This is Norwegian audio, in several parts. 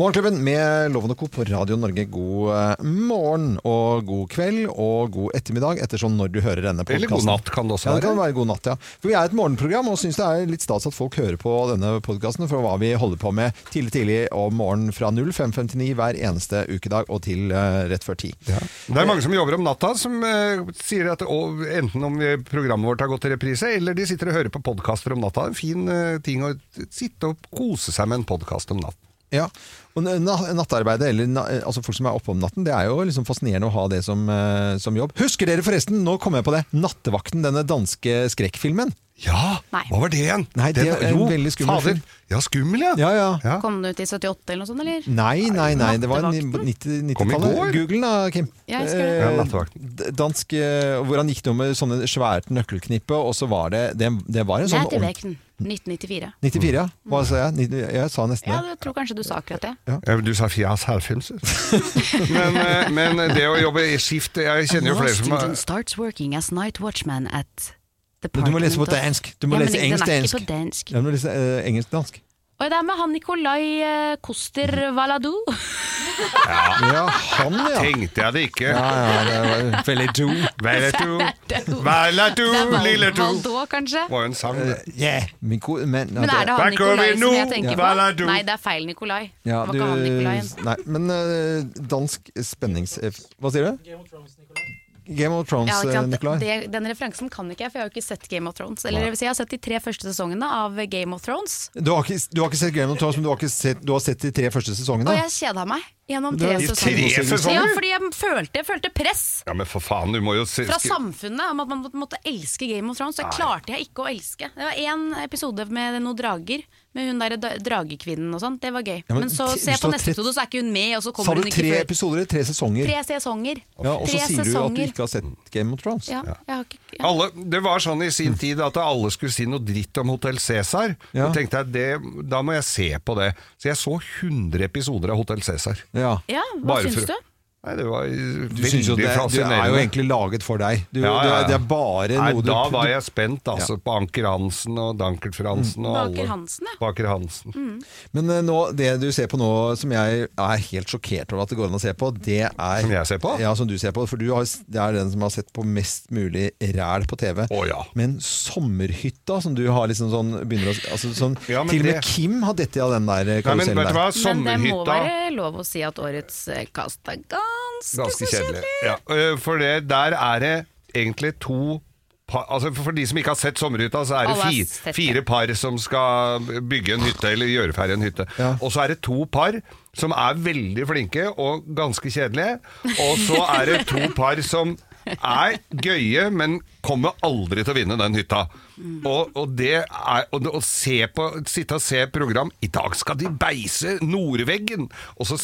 Morgenklubben med Loven og Co. på Radio Norge. God eh, morgen og god kveld og god ettermiddag, ettersom når du hører denne podkasten. Eller god natt kan det også være. Ja, det kan være god natt, ja. For vi er et morgenprogram og syns det er litt stas at folk hører på denne podkasten for hva vi holder på med tidlig tidlig om morgenen fra 05.59 hver eneste ukedag og til uh, rett før ti. Det er mange som jobber om natta, som uh, sier at og, enten om programmet vårt har gått til reprise, eller de sitter og hører på podkaster om natta. En fin uh, ting å sitte og kose seg med en podkast om natten. Ja, og na Nattarbeidet, eller altså folk som er oppe om natten, det er jo liksom fascinerende å ha det som, eh, som jobb. Husker dere forresten, nå kom jeg på det, Nattevakten, denne danske skrekkfilmen? Ja, Nei. hva var det igjen? Nei, det Den- er en jo, veldig skummel fader. film. Ja, skummel, ja. Ja, ja. Ja. Kom den ut i 78 eller noe sånt, eller? Nei, nei, nei, det var ni- 90 Kom i 90-tallet. går. Google da, Kim. Ja, jeg det. Eh, Ja, Nattevakten. d- Dansk, eh, hvor han gikk noe med sånne svært nøkkelknippe, og så var det Det, det var en sånn ordentlig- Nattevekten. 1994. 94, ja. Hva sa jeg? Jeg sa nesten Ja, det. jeg tror kanskje du sa akkurat det. Ja, Du sa fjas herfilmser. men, eh, men det å jobbe i skift Jeg kjenner jo flere som har starts working as night watchman at Men du må lese på dansk. Du må ja, lese den er ikke engelsk-dansk. på dansk. Ja, du må lese eh, engelsk-dansk. Og det er med han Nikolai eh, Koster Valadou. Ja, han, ja. Tenkte jeg det ikke. Ja, ja, det var veldig do. Valadou, lilletu. Valdå, kanskje? var en sang, det. Yeah, min men, Men er det han Back Nikolai som jeg tenker Valadou. på? Nei, det er feil Nikolai. Det ja, var ikke han Nikolaien. Nei, men uh, dansk spennings... eh, Hva sier du? Game of Thrones, Ja, of Thrones, ja, Nikolai. Det, den referansen kan ikke jeg, for jeg har jo ikke sett Game of Thrones. Eller det vil si, jeg har sett de tre første sesongene av Game of Thrones, Du har, ikke, du har ikke sett Game of Thrones, men du har, sett, du har sett de tre første sesongene? og jeg kjeda meg gjennom tre sesonger. tre sesonger? Ja, fordi jeg følte, jeg følte press Ja, men for faen, du må jo se fra samfunnet om at man måtte elske Game of Thrones. Det klarte jeg ikke å elske. Det var én episode med noen drager, med hun der da- dragekvinnen og sånn. Det var gøy. Ja, men men, så t- jeg hvis du på har neste episode, så er ikke hun med, og så Sa kommer du hun ikke tre før. episoder? Tre sesonger? Tre sesonger. Ja, og så tre sier du at du sesonger. ikke har sett Game of Thrones? Ja, jeg har ikke, ja. Alle, det var sånn i sin tid at alle skulle si noe dritt om Hotell Cæsar. Ja. Tenkte jeg det, da må jeg se på det. Så jeg så 100 episoder av Hotell Cæsar. Ja. ja, hva Bare syns for- du? Nei, det var Du synes jo det, det er jo egentlig laget for deg. Du, Ja, ja, ja. det er bare Nei, noe du da var jeg spent altså, på Anker Hansen og Dankert Fransen og Baker alle. Hansen, ja. Baker Hansen. Men uh, nå, det du ser på nå, som jeg er helt sjokkert over at det går an å se på, det er Som jeg ser på? Ja, som du ser på. For du har, det er den som har sett på mest mulig ræl på TV. Oh, ja. Men sommerhytta, som du har liksom sånn begynner å, altså, sånn, Ja, Til og med det- Kim har dette av den der eh, Nei, men karusellen vet der. Men det må være lov å si at årets eh, kast er ganske, Ganske så kjedelig. Ja, for det, der er det egentlig to par, altså For de som ikke har sett Sommerhytta, så er det Alle har fi, sett det. fire par som skal bygge en hytte, eller gjøre ferdig en hytte. Ja. Og så er det to par som er veldig flinke og ganske kjedelige. Og så er det to par som er gøye, men kommer aldri til å vinne den hytta. Og, og det er og, det- å se på, sitte og se program I dag skal de beise Nordveggen! Og, så,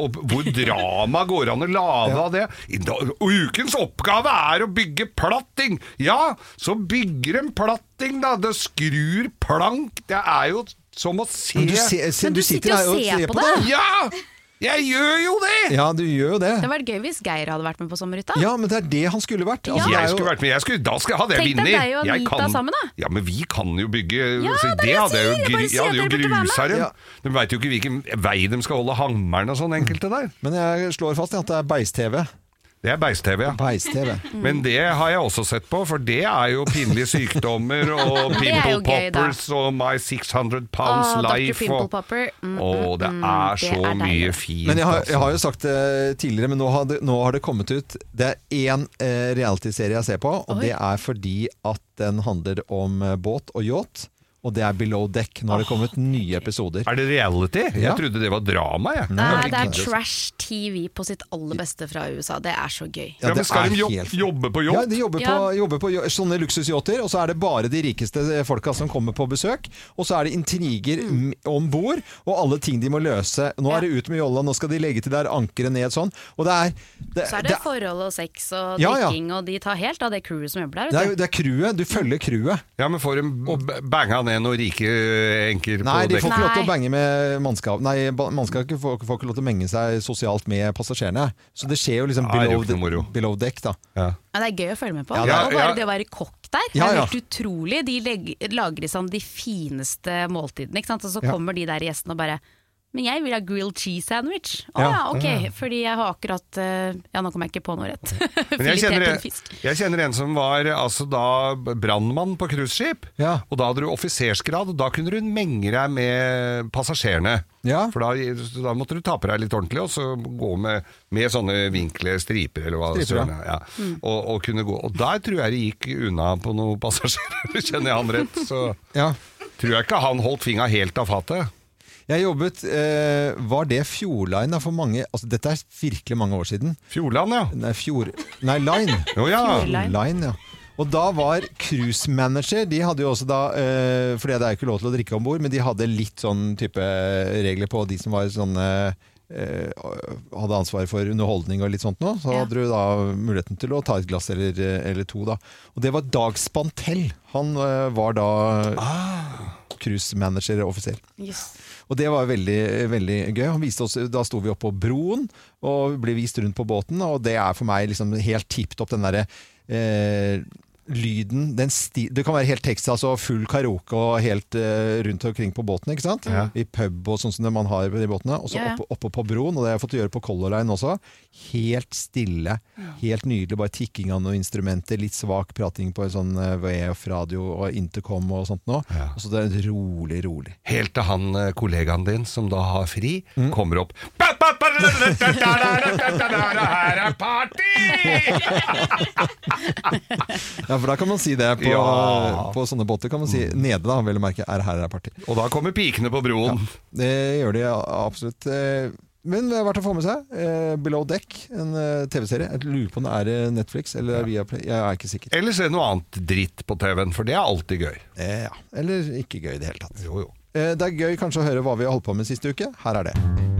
og hvor drama går an å lage av det. I dag, og ukens oppgave er å bygge platting! Ja, så bygger en platting, da! Det skrur plank! Det er jo som å se Men du, se, se, Men du du sitter sitter og og ser på, på på det! Ja! Jeg gjør jo det! Ja, du gjør jo det. Det hadde vært gøy hvis Geir hadde vært med på Sommerhytta. Ja, men det er det han skulle vært. Altså, Ja. er Jeg skulle vært med, jeg skulle, da skal, hadde jeg Tenk deg vunnet. deg og Jeg Anita kan- sammen, da. Ja, men vi kan jo bygge Ja, så det det jeg hadde jeg jo sier, jeg bare sier jeg at jo dere burde være med. grusa dem. Ja. De veit jo ikke hvilken vei de skal holde hammeren og sånn, enkelte der. Men jeg slår fast at det er Beis-TV. Det er beist-TV, ja. Beis-TV. Men det har jeg også sett på, for det er jo pinlige sykdommer og pimple gøy, da. poppers og My 600 Pounds Åh, Life. Og, Popper. Mm, Å, det mm, er det så er mye fint. Men jeg har, altså. jeg har jo sagt det tidligere, men nå har det, nå har det kommet ut Det er én eh, realityserie jeg ser på, og Oi. det er fordi at den handler om eh, båt og yacht. Og det er Below Deck. Nå har det kommet nye episoder. Er det reality? Ja. Jeg trodde det var drama, jeg. Nei, det er trash TV på sitt aller beste fra USA. Det er så gøy. Ja, men skal de jobb, jobbe på jobb? Ja, de jobber på, jobber på sånne luksusyachter, og så er det bare de rikeste folka som kommer på besøk. Og så er det intriger mm. om bord, og alle ting de må løse. Nå er det ut med jolla, nå skal de legge til der ankeret ned sånn. Og det er det, Så er det forhold og sex og Ja, ja. drikking, og de tar helt av det crewet som jobber der. det er, det er crewet. Du følger crewet. Ja, men får de banga ned noen rike enker Nei, på de får dekk? ikke lov til å Nei. bange med mannskap Nei, ba- mannskapet får, får ikke lov til å menge seg sosialt med passasjerene. Så det skjer jo liksom Ja, det er jo below, ikke noe moro. below deck, da. Ja. Ja, det er gøy å følge med på. Ja, det er- og bare ja. det å være kokk der, Ja, det er ja. helt utrolig. De legger, lager liksom de fineste måltidene, ikke sant? og så Ja. kommer de der gjestene og bare men jeg vil ha grilled cheese sandwich. Å ja, Ja. ok, fordi jeg har akkurat eh, Ja, nå kommer jeg ikke på noe rett. Men jeg kjenner, en en, jeg kjenner en som var altså, da brannmann på cruiseskip. Ja. Og da hadde du offisersgrad, og da kunne du menge deg med passasjerene. Ja. For da, da måtte du ta på deg litt ordentlig, og så gå med, med sånne vinkle striper, eller hva Striper, søren er, ja. og, og kunne gå. Og der tror jeg det gikk unna på noen passasjerer, kjenner jeg han rett. Så Ja. tror jeg ikke han holdt fingra helt av fatet. Jeg jobbet eh, Var det Fjordline da for mange altså Dette er virkelig mange år siden. Fjordland, ja. Nei, Fjord... Nei, Line. Jo, ja. Fjordline. Line, ja. Og da var cruise manager De hadde jo også da eh, Fordi det er jo ikke lov til å drikke om bord, men de hadde litt sånn type regler på de som var sånne eh, hadde ansvar for underholdning og litt sånt nå, så Ja. hadde du da muligheten til å ta et glass eller, eller to, da. Og det var Dag Spantell. Han eh, var da cruise manager-offiser. Yes. Og det var veldig, veldig gøy. Oss, da sto vi oppe på broen og ble vist rundt på båten, og det er for meg liksom helt tipp topp den derre eh, lyden den sti Det kan være helt Texas og full karaoke og helt uh, rundt omkring på båten, ikke sant? Ja. I pub og sånn som det man har på de båtene. Og så Ja, ja. oppe, oppe på broen, og det har jeg fått gjøre på Color Line også. Helt stille. Helt nydelig. Bare tikking av noen instrumenter, litt svak prating på en sånn eh, VF-radio og intercom og sånt nå. Ja. Og så det er rolig, rolig. Helt til han eh, kollegaen din, som da har fri, Mm. kommer opp Her er party! Ja, for da kan man si det på, Ja. på sånne båter. kan man si Nede, da, vel å merke. Er her er party. Og da kommer pikene på broen. Det gjør de absolutt. Eh, Men det er verdt å få med seg. Eh, Below Deck, en eh, TV-serie. Jeg lurer på om det er Netflix eller Viaplay. Jeg er ikke sikker. Eller se noe annet dritt på TV-en, for det er alltid gøy. Eh, ja. Eller ikke gøy i det hele tatt. Jo, jo. Det er gøy kanskje å høre hva vi har holdt på med siste uke. Her er det.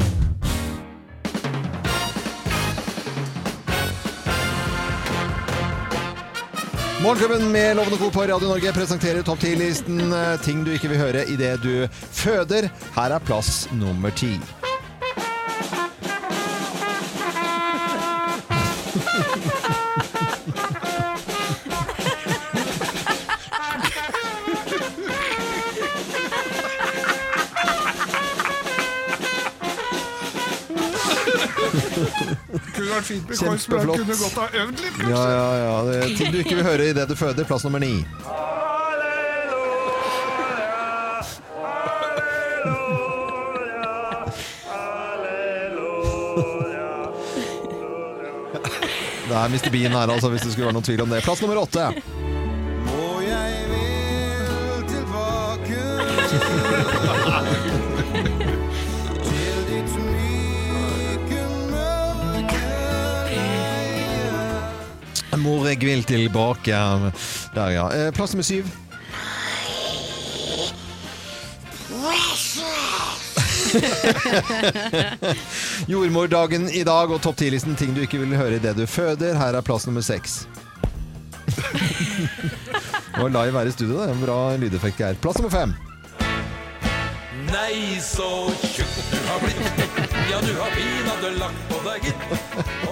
Morgenklubben med Lovende Co. på Radio Norge presenterer topp 10-listen eh, ting du ikke vil høre idet du føder. Her er plass nummer ti. vært fint med korps, men jeg kunne godt ha øvd litt, Ja, ja, ja. Det er ting du ikke vil høre idet du føder. Plass nummer ni. Det er Mr. Bean her, altså, hvis det skulle være noen tvil om det. Plass nummer åtte. Og jeg vil tilbake Mor, jeg vil tilbake. Der, ja. Eh, Plass nummer syv. Jordmordagen i dag og topp 10-listen ting du ikke vil høre idet du føder. Her er plass nummer seks. Det var live her i studio. Det er en bra lydeffekt her. Plass nummer fem. Nei, så tjukk du har blitt. Ja, du har pinadø lagt på deg, gitt.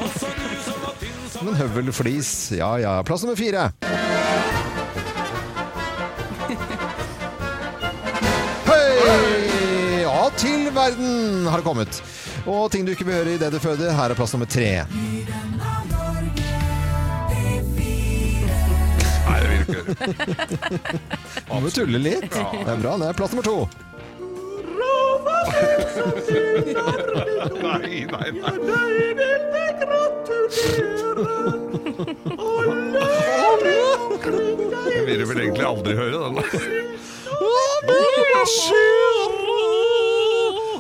Også du som var tynn som en høvelflis. Ja, ja. Plass nummer fire. Hei! Ja, til verden har det kommet. Og ting du ikke vil høre idet du føder. Her er plass nummer tre. Nei, det virker. Må jo. Tulle litt. Det er bra. Det er plass nummer to. Nei, nei, nei. Jeg vil vel egentlig aldri høre den.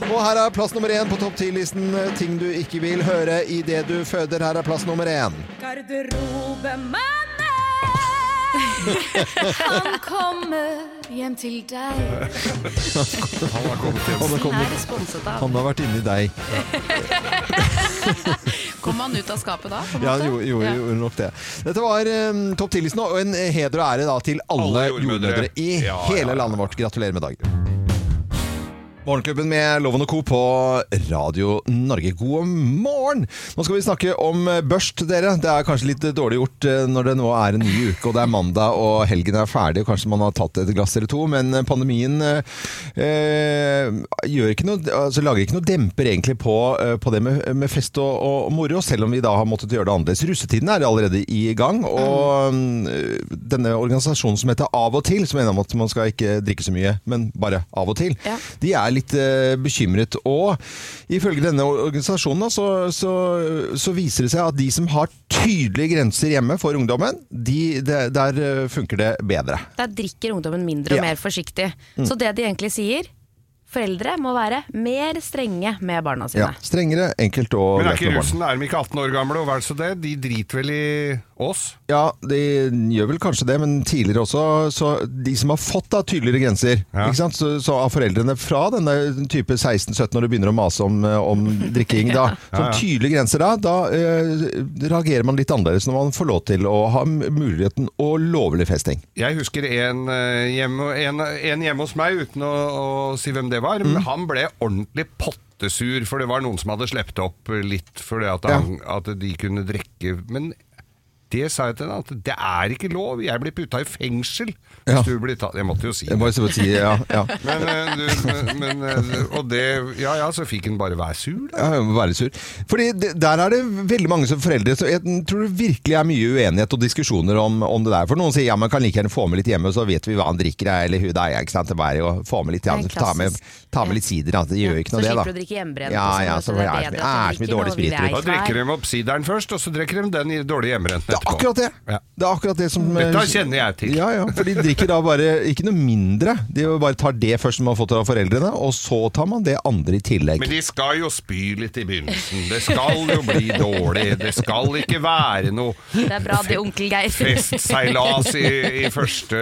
Og her er plass nummer én på topp 10-listen. Ting du ikke vil høre idet du føder. Her er plass nummer én. Garderobemannen! Han kommer hjem til deg. Han har kommet hjem. Han har, kommet, er sponset av. han har vært inni deg. Kom han ut av skapet da? på en Ja, han måte? gjorde, gjorde, Ja. nok det. Dette var um, Topp 10-listen, og en heder og ære da til alle, Alle jordmødre. jordmødre i Ja, hele ja. landet vårt. Gratulerer med dagen. Morgenklubben med Loven og Co. på Radio Norge. God morgen! Nå skal vi snakke om eh, børst, dere. Det er kanskje litt dårlig gjort eh, når det nå er en ny uke og det er mandag og helgen er ferdig. og Kanskje man har tatt et glass eller to, men eh, pandemien eh, eh, ikke noe, altså lager ikke noe demper egentlig på, eh, på det med, med fest og, og moro, selv om vi da har måttet gjøre det annerledes. Russetiden er allerede i gang, og mm, denne organisasjonen som heter Av og til, som mener om at man skal ikke drikke så mye, men bare av og til, Ja. de er litt eh, bekymret. Og ifølge denne organisasjonen så, så, så viser det seg at de som har tydelige grenser hjemme for ungdommen, de, det- der eh, funker det bedre. Der drikker ungdommen mindre og Ja. Mm. mer forsiktig. Så det de egentlig sier, foreldre må være mer strenge med barna sine. Ja, strengere, enkelt og Men er ikke russen er de ikke 18 år gamle, og vel så det? De driter vel i oss? Ja, de gjør vel kanskje det, men tidligere også. Så de som har fått da tydeligere grenser, Ja. Så, så av foreldrene fra denne type 16-17 når du begynner å mase om, eh, om drikking, da, som tydelige grenser da, da eh, reagerer man litt annerledes når man får lov til å ha muligheten og lovlig festing. Jeg husker en, eh, hjemme, en, en hjemme hos meg, uten å, å si hvem det var. Mm. men Han ble ordentlig pottesur, for det var noen som hadde sluppet opp litt fordi at, Ja. at de kunne drikke. Men det sa jeg til henne, at det er ikke lov. Jeg blir putta i fengsel hvis Ja. du blir tatt. Jeg måtte jo si det. må si, ja, ja. Men, eh, du, men, men eh, Og det Ja ja, så fikk han bare være sur, da. Ja, være sur. Fordi det, Der er det veldig mange som foreldre Så jeg tror det virkelig er mye uenighet og diskusjoner om, om det der. For noen sier ja, man kan like gjerne få med litt hjemme, så vet vi hva han drikker, eller hun er. Ikke sant? Det er bare å få med litt, ja, ta, med, ta med litt sider. Det gjør ikke så noe, det, slipper du å drikke hjemmebrent. Ja, ja, så er det, er så mye drikker dårlig sprit. Da er. drikker de opp sideren først, og så drikker de den i dårlig hjemmerenten Det er akkurat det. Ja. Det er akkurat det som Dette kjenner jeg til. Ja, ja, for de drikker da bare ikke noe mindre. De bare tar det først som man har fått av foreldrene, og så tar man det andre i tillegg. Men de skal jo spy litt i begynnelsen. Det skal jo bli dårlig. Det skal ikke være noe Det er bra det, onkel Geir. festseilas i, i første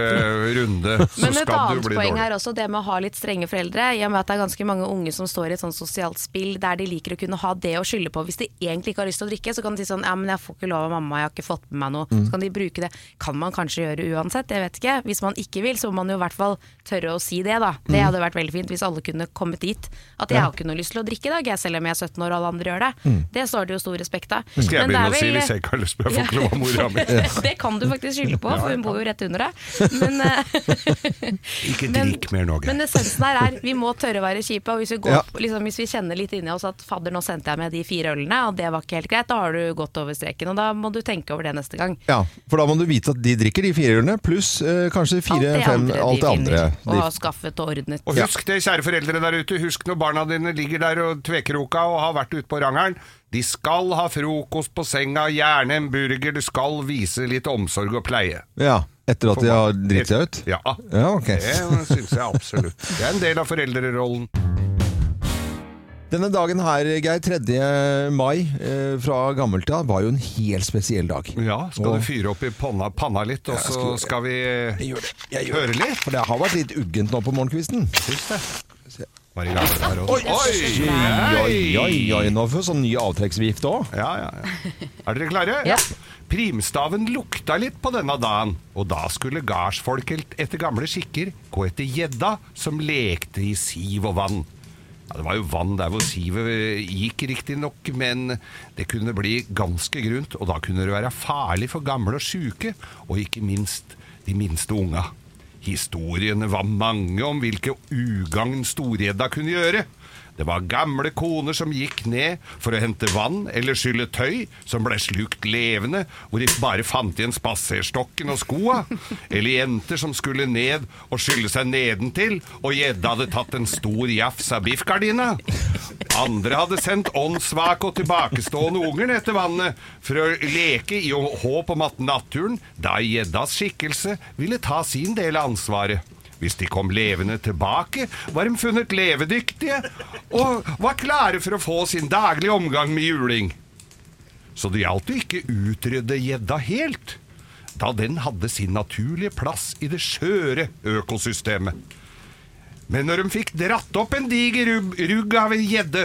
runde. Så Men et annet poeng dårlig. her også, det med å ha litt strenge foreldre. I og med at det er ganske mange unge som står i et sånt sosialt spill der de liker å kunne ha det å skylde på. Hvis de egentlig ikke har lyst til å drikke, så kan de si sånn ja, men jeg får ikke lov av mamma, jeg har ikke fått med meg noe. Mm. Så kan de bruke det. Kan man kanskje gjøre uansett, jeg vet ikke. Hvis man ikke vil, så må man jo i hvert fall tørre å si det, da. Det Mm. hadde vært veldig fint hvis alle kunne kommet dit. At jeg har ikke noe lyst til å drikke i dag, jeg, selv om jeg er 17 år og alle andre gjør det. Det står det jo stor respekt av. Mm. Skal jeg begynne vel... å si hvis jeg ikke har lyst på å få ikke lov av mora mi. det kan du faktisk skylde på, for hun bor jo rett under deg. Men, eh, Ikke drikk mer nå, men essensen her er vi må tørre å være kjipe. Og hvis vi, går, Ja. liksom, hvis vi kjenner litt inni oss at fadder, nå sendte jeg med de fire ølene, og det var ikke helt greit, da har du gått over streken. Og da må du tenke over det neste gang. Ja, for da må du vite at de drikker de fire ølene, pluss eh, kanskje fire-fem alt det de andre. finner, og har skaffet og ordnet. Og husk det, kjære foreldre der ute. Husk når barna dine ligger der og tvekroka og har vært ute på rangeren. De skal ha frokost på senga, gjerne en burger. Du skal vise litt omsorg og pleie. Ja, etter at de har dritt seg ut? Ja. Ja, okay. Det syns jeg absolutt. Det er en del av foreldrerollen. Denne dagen her, Geir, 3. mai eh, fra gammelt av, var jo en helt spesiell dag. Ja, skal Og- du fyre opp i panna, panna litt, og så skal- skal vi Jeg gjør det. Jeg gjør høre litt? For det har vært litt uggent nå på morgenkvisten. Syns det. Var i gang med det. Oi, oi, oi, oi, nå får vi sånn ny avtrekksvifte òg. Ja, ja, ja. Er dere klare? Ja. Primstaven lukta litt på denne dagen, og da skulle gardsfolk etter gamle skikker gå etter gjedda som lekte i siv og vann. Ja, Det var jo vann der hvor sivet gikk, riktignok, men det kunne bli ganske grunt, og da kunne det være farlig for gamle og sjuke, og ikke minst de minste unga. Historiene var mange om hvilke ugagn storgjedda kunne gjøre. Det var gamle koner som gikk ned for å hente vann eller skylle tøy, som ble slukt levende, hvor de bare fant igjen spaserstokken og skoa. Eller jenter som skulle ned og skylle seg nedentil, og gjedda hadde tatt en stor jafs av biffgardina. Andre hadde sendt åndssvake og tilbakestående unger til vannet for å leke i håp om at naturen, da gjeddas skikkelse, ville ta sin del av ansvaret. Hvis de kom levende tilbake, var de funnet levedyktige og var klare for å få sin daglige omgang med juling. Så det gjaldt å ikke utrydde gjedda helt. da den hadde sin naturlige plass i det skjøre økosystemet. Men når de fikk dratt opp en diger rugg, av en gjedde,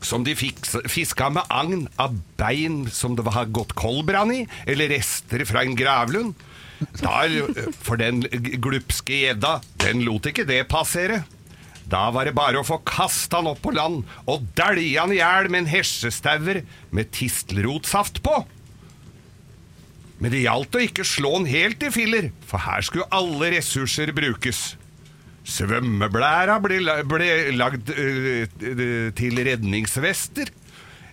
som de fiska med agn av bein som det var gått koldbrann i, eller rester fra en gravlund, da, for den glupske gjedda, den lot ikke det passere. Da var det bare å få kasta han opp på land og dælja han i hjel med en hesjestauer med tistelrotsaft på. Men det gjaldt å ikke slå han helt i filler, for her skulle alle ressurser brukes. Svømmeblæra ble, ble lagd øh, til redningsvester.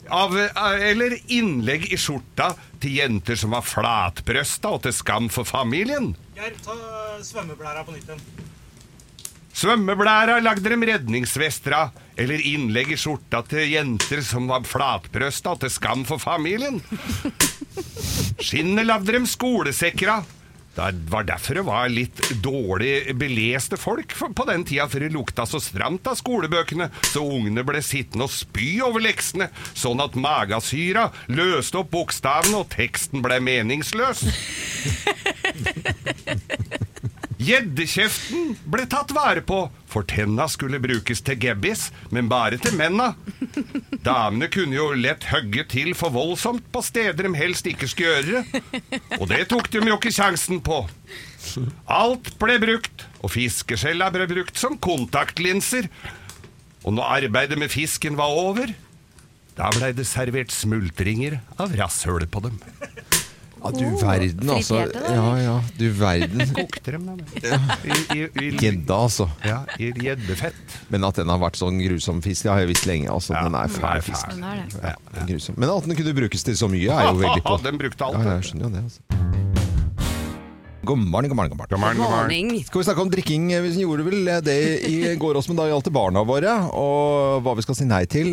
Av, øh, eller innlegg i skjorta til jenter som var flatbrøsta og til skam for familien. Geir, ta svømmeblæra på nytt igjen. Svømmeblæra lagde dem redningsvester av, eller innlegg i skjorta til jenter som var flatbrøsta og til skam for familien. Skinnet lagde dem skolesekker av. Det var derfor det var litt dårlig beleste folk på den tida, for det lukta så stramt av skolebøkene, så ungene ble sittende og spy over leksene, sånn at magasyra løste opp bokstavene og teksten ble meningsløs. Gjeddekjeften ble tatt vare på, for tenna skulle brukes til gebbis, men bare til menna. Damene kunne jo lett hogge til for voldsomt på steder de helst ikke skulle gjøre det. Og det tok de jo ikke sjansen på. Alt ble brukt, og fiskeskjella ble brukt som kontaktlinser. Og når arbeidet med fisken var over, da blei det servert smultringer av rasshølet på dem. Ja, du verden, altså. Ja, ja, du verden. Kokte dem, Gjedda, altså. Ja, i gjeddefett. Men at den har vært sånn grusom fisk, det har jeg visst lenge. Altså. Ja, den er fæl fisk. Den er det. Ja, den er grusom. Men at den kunne brukes til så mye, er jo veldig på. Den brukte alt. Ja, jeg skjønner jo det. Altså. God morgen, god morgen, god morgen. God morgen, god morgen. Skal vi snakke om drikking? Vi gjorde vel det i går også, men da gjaldt det barna våre, og hva vi skal si nei til.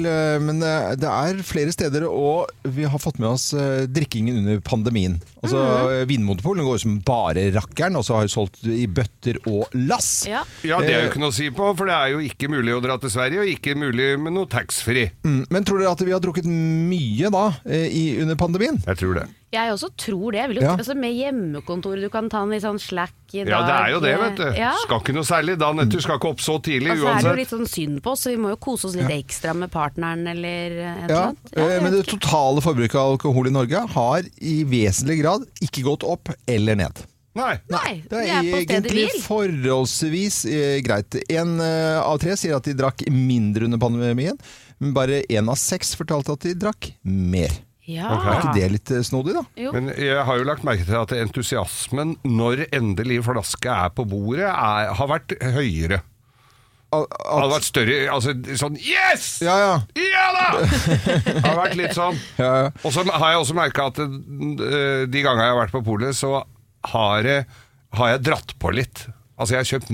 Men eh, det er flere steder, og vi har fått med oss eh, drikkingen under pandemien. Altså, Vinmonopolet går som bare rakkeren, og så har vi solgt i bøtter og lass. Ja. Ja, det er jo ikke noe å si på, for det er jo ikke mulig å dra til Sverige, og ikke mulig med noe taxfree. Mm, Men tror dere at vi har drukket mye da, eh, i, under pandemien? Jeg tror det. Jeg også tror det. Jeg vil jo, Ja. altså, med hjemmekontor, du kan ta en litt sånn slack i dag. Ja, det er jo det, vet du. Ja. Skal ikke noe særlig. Dagen etter skal ikke opp så tidlig Og så er det jo litt sånn synd på oss, så vi må jo kose oss litt ekstra med partneren eller et eller Ja, annet. eh, men det totale forbruket av alkohol i Norge har i vesentlig grad ikke gått opp eller ned. Nei. Nei, Det er er egentlig forholdsvis eh, greit. En eh, av tre sier at de drakk mindre under pandemien, men bare én av seks fortalte at de drakk mer. Ja. Er ikke det litt eh, snodig, da? Jo. Men jeg har jo lagt merke til at entusiasmen når endelig flaske er på bordet, er, har vært høyere. Al- hadde vært større altså, Sånn Yes! ja, ja. Ja da! Det har vært litt sånn. ja, ja. Og så har jeg også merka at eh, de gangene jeg har vært på polet, så har jeg, har jeg dratt på litt. Altså jeg har kjøpt,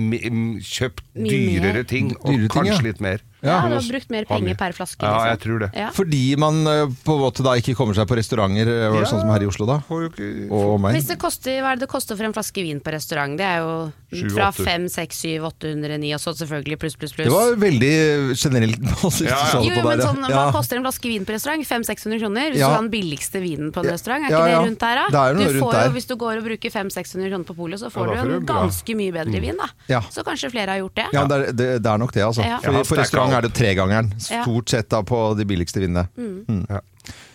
kjøpt dyrere ting, og Dyrere ting, kanskje ja. litt mer. Ja, Ja, du har brukt mer penger per flaske. Ja, liksom. jeg tror det. Ja. Fordi man eh, på en måte da ikke kommer seg på restauranter, eh, var det Ja. sånn som her i Oslo da? Hvis det koster, hva er det det koster for en flaske vin på restaurant? Det er jo fra 5, 6, 7, 800, 9 og så selvfølgelig pluss, pluss, pluss. Det var veldig generelt. Ja, ja. Jo, jo, men sånn, ja. Hva koster en flaske vin på restaurant? 500-600 kroner? Hvis Ja. du har den billigste vinen på en Ja. restaurant, er ikke ja. det rundt der, da? Det er noe du rundt får der. jo, hvis du går og bruker 500-600 kroner på polet, så får Ja, du får jo du en ganske mye bedre vin, da. Ja. Så kanskje flere har gjort det. Ja, det er, det, det er nok det, altså. Ja. For stacka restaurant opp. er det tregangeren. Stort sett da på de billigste vinene. Ja.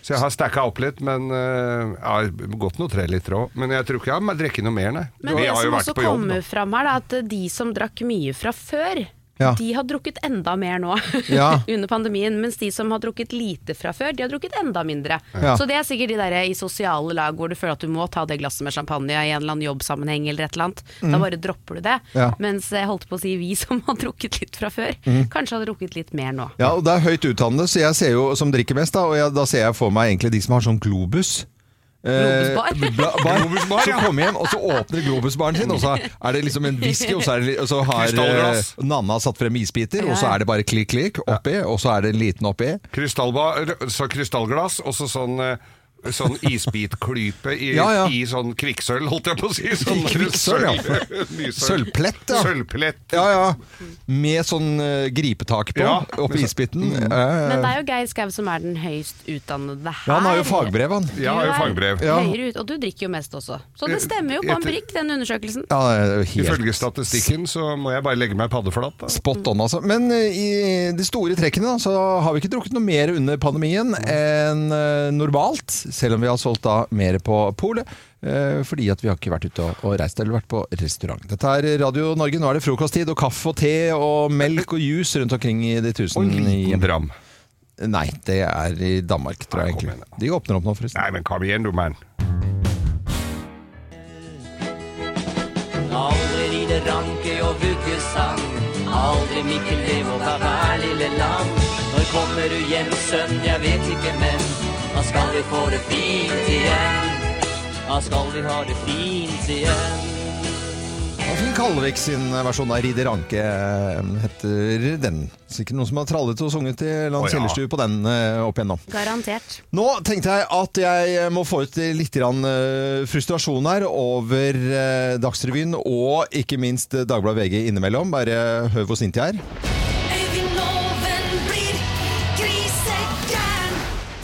Så jeg har stacka opp litt, men uh, har gått noe treliter òg. Men jeg tror ikke jeg har drukket noe mer, nei. Men det som også kommer fram her, da, at de som drakk mye fra før, Ja. de har drukket enda mer nå Ja. under pandemien. Mens de som har drukket lite fra før, de har drukket enda mindre. Ja. Så det er sikkert de der i sosiale lag hvor du føler at du må ta det glasset med champagne i en eller annen jobbsammenheng eller et eller annet. Da bare dropper du det. Mm. Mens jeg holdt på å si vi som har drukket litt fra før, Mm. kanskje har drukket litt mer nå. Ja, og det er høyt utdannede, så jeg ser jo som drikker mest, da, og jeg, da ser jeg for meg egentlig de som har sånn globus. Globusbar. Eh, bla- bar. Så kommer hjem, og så åpner globusbaren sin, og så er det liksom en whisky, og så, er det, og så har eh, Nanna satt frem isbiter, og så er det bare klikk, klikk oppi, og så er det en liten oppi. Krystallba- så krystallglass, og så sånn eh, sånn isbitklype i, Ja, ja. i sånn kvikksølv, holdt jeg på å si. Sånn Kvikksølv, ja. Sølvplett, ja. Sølvplett. Ja, ja. Med sånn uh, gripetak på, Ja. oppi isbiten. Eh, Men det er jo Geir Skau som er den høyst utdannede her. ja, han har jo fagbrev, han. Ja, han har jo fagbrev. Ja. Høyere ut, og du drikker jo mest også. Så det stemmer jo på en brikk, den undersøkelsen. Ja, helt Ifølge statistikken så må jeg bare legge meg paddeflat. Da. Spot on, altså. Men uh, i de store trekkene da, så har vi ikke drukket noe mer under pandemien enn eh, normalt, selv om vi har solgt da mer på polet. eh, fordi at vi har ikke vært ute og, og reist eller vært på restaurant. Dette er Radio Norge. Nå er det frokosttid og kaffe og te og melk og juice rundt omkring i de Og tusen en liten hjem. dram. Nei, det er i Danmark, tror jeg egentlig. De åpner opp nå, forresten. Nei, men kom igjen, du mann. Aldri ride ranke og vuggesang. Aldri Mikkel Devo fra hver lille land. Når kommer du hjem, sønn, jeg vet ikke, men da skal vi få det fint igjen. Da skal vi ha det fint igjen. Finn Kalvik sin versjon av Ridder Anke eh, heter den. Sikkert noen som har trallet og sunget i Land oh, ja. Kjellerstue på den eh, opp igjennom. Garantert. Nå tenkte jeg at jeg må få ut litt eh, frustrasjon her over eh, Dagsrevyen og ikke minst eh, Dagbladet VG innimellom. Bare hør hvor sint jeg er.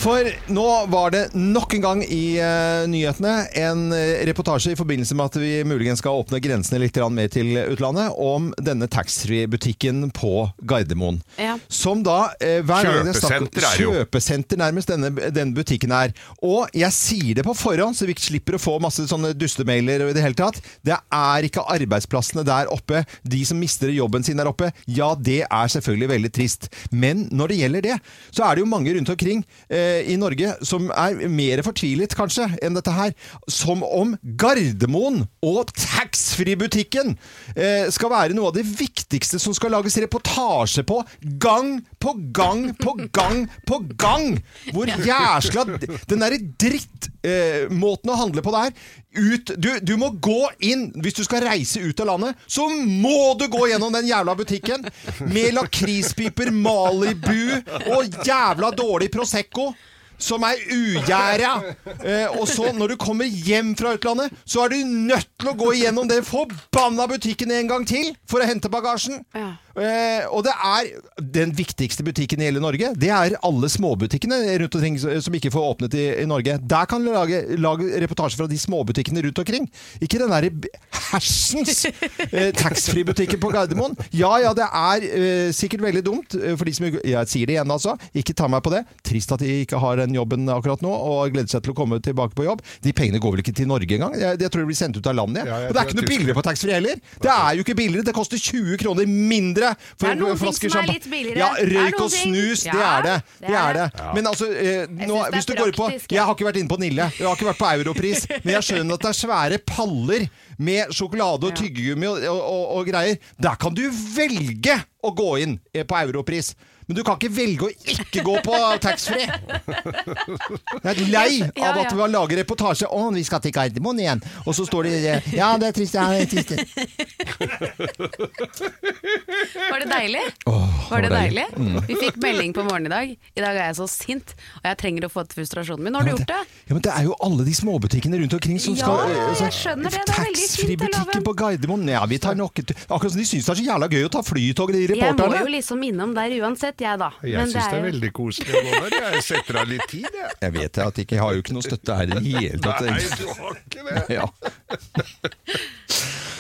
For nå var det nok en gang i uh, nyhetene en eh, reportasje i forbindelse med at vi muligens skal åpne grensene litt mer til utlandet, om denne taxfree-butikken på Gardermoen. Ja. Som da uh, er Kjøpesenter er jo. Kjøpesenter nærmest denne, denne butikken er. Og jeg sier det på forhånd, så vi ikke slipper å få masse sånne dustemailer og i det hele tatt. Det er ikke arbeidsplassene der oppe, de som mister jobben sin der oppe. Ja, det er selvfølgelig veldig trist. Men når det gjelder det, så er det jo mange rundt omkring eh, i Norge som er mer fortvilet kanskje enn dette her. Som om Gardermoen og taxfree-butikken eh, skal være noe av det viktigste som skal lages reportasje på gang på gang på gang på gang! Hvor jæskla Den derre drittmåten eh, å handle på der ut, du, du må gå inn Hvis du skal reise ut av landet, så må du gå gjennom den jævla butikken med lakrispiper, Malibu og jævla dårlig Prosecco. Som er ugjæra. Eh, og så, når du kommer hjem fra utlandet, så er du nødt til å gå igjennom den forbanna butikken en gang til for å hente bagasjen. Ja. Eh, og det er den viktigste butikken i hele Norge. Det er alle småbutikkene rundt omkring som ikke får åpnet i, i Norge. Der kan du lage, lage reportasje fra de småbutikkene rundt omkring. Ikke den derre hersens eh, taxfree-butikken på Gardermoen. Ja ja, det er eh, sikkert veldig dumt eh, for de som Jeg sier det igjen, altså. Ikke ta meg på det. Trist at de ikke har den jobben akkurat nå, og gleder seg til å komme tilbake på jobb. De pengene går vel ikke til Norge engang? Jeg, jeg tror de blir sendt ut av landet. jeg. Ja, og det er ikke noe billigere på taxfree heller. Det er jo ikke billigere. Det koster 20 kroner mindre for Det er noen en ting som er litt billigere. Ja, røyk og snus, det er det. det er det. Men altså, eh, nå, hvis du går på. Jeg har ikke vært inne på Nille, jeg har ikke vært på Europris, men jeg skjønner at det er svære paller med sjokolade og tyggegummi og, og, og, og greier. Der kan du velge å gå inn eh, på Europris. Men du kan ikke velge å ikke gå på taxfree! Jeg er lei av Ja, ja. at vi lager reportasje Å, vi skal til Gardermoen igjen. Og så står de Ja, det er trist. Ja, det er trist. Var det deilig? var det deilig? Mm. Vi fikk melding på morgenen i dag. I dag er jeg så sint, og jeg trenger å få ut frustrasjonen min. Nå har du gjort det. Ja, men Det er jo alle de småbutikkene rundt omkring som Ja, skal ja, eh, jeg skjønner det. Det er veldig fint, Taxfree-butikken på Gardermoen. Ja, vi tar nok Akkurat som de syns det er så jævla gøy å ta flytog, de Jeg må jo liksom innom der uansett, jeg da. Jeg syns det er jo- veldig koselig å gå der. Jeg setter av litt tid, jeg. Jeg vet at jeg ikke har jo ikke noe støtte her i det hele tatt. Nei, du har ikke det. Ja.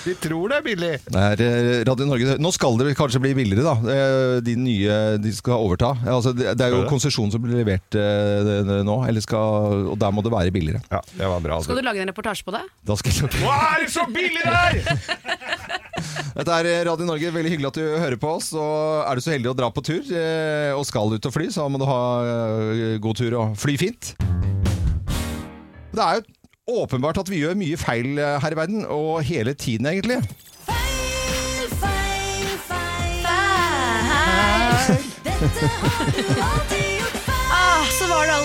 De tror det er billig. Det er eh, Radio Norge. Nå skal det kanskje bli billigere, da. De nye de skal overta. Altså, det det er jo det? konsesjon som blir levert eh, nå, eller skal, og der må det være billigere. Ja, det var bra. Skal du lage en reportasje på det? Da skal jeg Hva er det så billig der! Dette er Radio Norge. Veldig hyggelig at du hører på oss. Og er du så heldig å dra på tur eh, og skal ut og fly, så må du ha eh, god tur og fly fint. Det er jo åpenbart at vi gjør mye feil eh, her i verden, og hele tiden egentlig. Feil, feil, feil. Dette har du alltid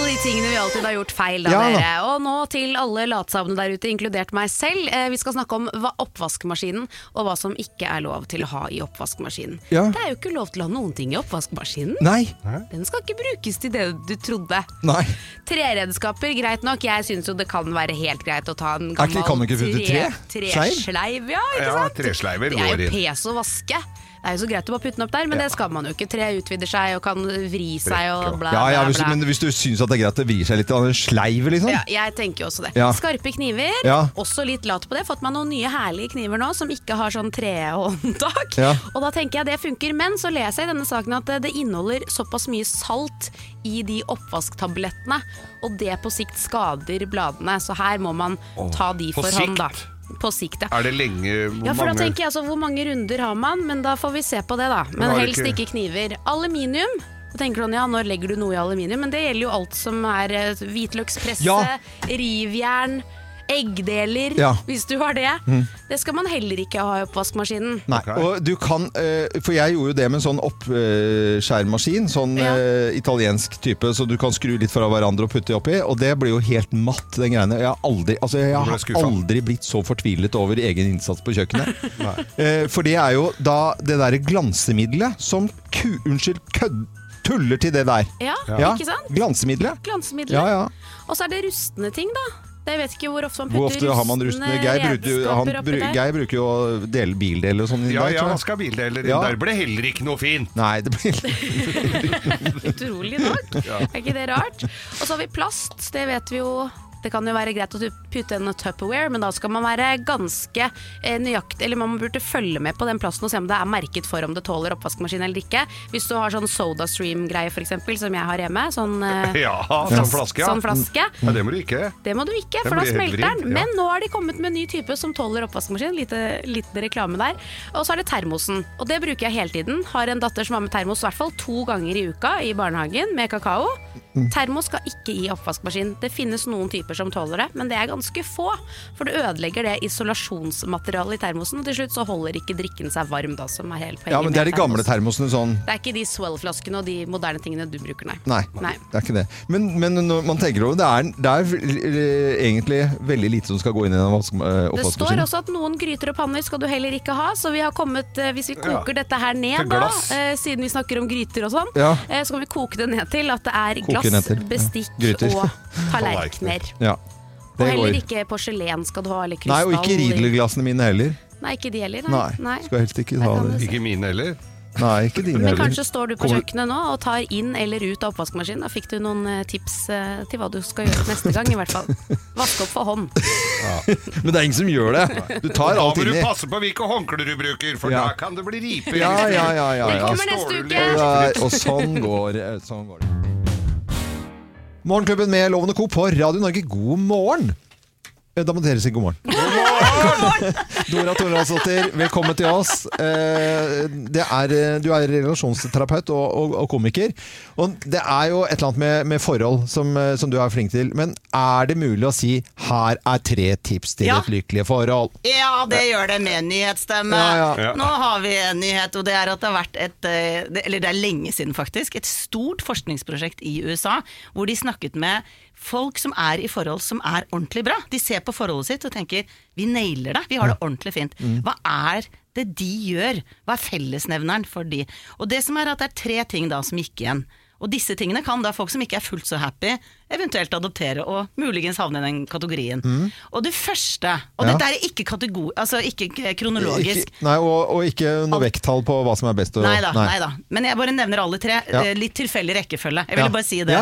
de tingene vi alltid har gjort feil, da, Ja, da. dere. Og nå til alle latsamene der ute, inkludert meg selv. Eh, vi skal snakke om hva oppvaskmaskinen, og hva som ikke er lov til å ha i oppvaskmaskinen. Ja. Det er jo ikke lov til å ha noen ting i oppvaskmaskinen. Nei. Den skal ikke brukes til det du trodde. Nei. Treredskaper, greit nok. Jeg syns jo det kan være helt greit å ta en gammel tre? tresleiv. Ja, ikke Ja, sant? inn. det er jo pes å vaske. Det er jo så greit å bare putte den opp der, men det skal man jo ikke. Tre utvider seg og kan vri seg og bla, Ja, ja, bla, hvis, bla. men hvis du syns det er greit at det vrir seg litt, en sleiv, liksom. Ja, jeg tenker jo også det. Ja. Skarpe kniver. Ja. Også litt lat på det. Fått meg noen nye herlige kniver nå som ikke har sånn trehåndtak. Ja. Og da tenker jeg det funker. Men så leser jeg i denne saken at det- inneholder såpass mye salt i de oppvasktablettene, og det på sikt skader bladene. Så her må man ta de for hånd, da. På sikt, ja. Er det lenge Ja, for da mange tenker jeg altså, Hvor mange runder har man? Men da får vi se på det, da. Men helst ikke- ikke kniver. Aluminium. Da tenker du ja, Når legger du noe i aluminium? Men det gjelder jo alt som er eh, hvitløkspresse, Ja. rivjern, eggdeler, Ja. hvis du har det. Det skal man heller ikke ha i oppvaskmaskinen. Nei, okay. og du kan, eh, for jeg gjorde jo det med en sånn oppskjærmaskin, sånn Ja. eh, italiensk type, så du kan skru litt fra hverandre og putte oppi, og det blir jo helt matt, den greiene. Jeg har aldri, altså jeg har aldri blitt så fortvilet over egen innsats på kjøkkenet. eh, for det er jo da det derre glansemiddelet som ku, unnskyld, kødd, tuller til det der. Ja, Ja, ikke sant? Glansemiddelet. Glansemiddelet. Ja, ja. Og så er det rustne ting, da. Jeg vet ikke hvor ofte man Hvor putter ofte har man rustne? Geir, bruker han, bru- Geir bruker jo å dele bildeler og sånn. Ja, der, ja, han skal ha bildeler inn Ja. der. Ble heller ikke noe fint. Nei, det blir Utrolig nok. Er ikke det rart? Og så har vi plast. Det vet vi jo. Det kan jo være greit å putte en Tupperware, men da skal man være ganske eh, nøyaktig Eller man burde følge med på den plassen og se om det er merket for om det tåler oppvaskmaskin eller ikke. Hvis du har sånn SodaStream-greie f.eks., som jeg har hjemme. Sånn, eh, Ja, sånn flaske, sånn flaske. Ja, det må du ikke. Det må du ikke, for da smelter den. ja. Men nå har de kommet med en ny type som tåler oppvaskmaskin. Lite, liten reklame der. Og så er det termosen. Og det bruker jeg hele tiden. Har en datter som har med termos i hvert fall to ganger i uka i barnehagen med kakao. Mm. Termos skal ikke i oppvaskmaskin. Det finnes noen typer som tåler det, men det er ganske få. For det ødelegger det isolasjonsmaterialet i termosen, og til slutt så holder ikke drikken seg varm, da, som er hele poenget. Ja, men det er de gamle termosene sånn Det er ikke de swell-flaskene og de moderne tingene du bruker, nei. Nei, Nei. det er ikke det. Men, men når man tenker over det, er, det er eh, egentlig veldig lite som skal gå inn i den eh, Det står også at noen gryter og panner skal du heller ikke ha, så vi har kommet, eh, hvis vi koker dette her ned da, eh, siden vi snakker om gryter og sånn, Ja. eh, så kan vi koke det ned til at det er glass, bestikk ja. og tallerkener. Ja, Og heller går. ikke porselen skal du ha, eller Nei, og ikke Riedler-glassene mine heller. Nei, ikke de heller. Nei, Nei. skal helst ikke ha det. Ikke mine heller. Nei, ikke dine Men kanskje står du på kjøkkenet nå og tar inn eller ut av oppvaskmaskinen. Da fikk du noen eh, tips eh, til hva du skal gjøre neste gang, i hvert fall. Vaske opp for hånd. Men det er ingen som gjør det. Du tar Da alt må du passe på hvilke håndklær du bruker, for Ja. da kan det bli riper. Ja, ja, ja, ja, Det ja. kommer neste uke. Ja, og sånn går, sånn går det. Morgenklubben med Lovende Co. på Radio Norge, god morgen! Eh, Da må dere si god morgen. Dora Toralsdottir, velkommen til oss. Eh, Det er, eh, du er relasjonsterapeut og, og, og komiker. Og det er jo et eller annet med, med forhold som, eh, som du er flink til. Men er det mulig å si 'her er tre tips til Ja. et lykkelig forhold'? Ja, det gjør det med nyhetsstemme. Ja, ja. Nå har vi en nyhet, og det er at det har vært et Eller det er lenge siden, faktisk. Et stort forskningsprosjekt i USA hvor de snakket med folk som er i forhold som er ordentlig bra. De ser på forholdet sitt og tenker vi nailer det, vi har det ordentlig fint. Hva er det de gjør? Hva er fellesnevneren for de? Og det som er at det er tre ting da som gikk igjen. Og disse tingene kan da folk som ikke er fullt så happy, eventuelt adoptere og muligens havne i den kategorien. Og det første, og Ja. dette er ikke, kategor, altså ikke kronologisk, Ikke, nei, og, og ikke noe vekttall på hva som er best å Nei da, nei da. Men jeg bare nevner alle tre. Ja. eh, Litt tilfeldig rekkefølge. Jeg ville Ja. bare si det.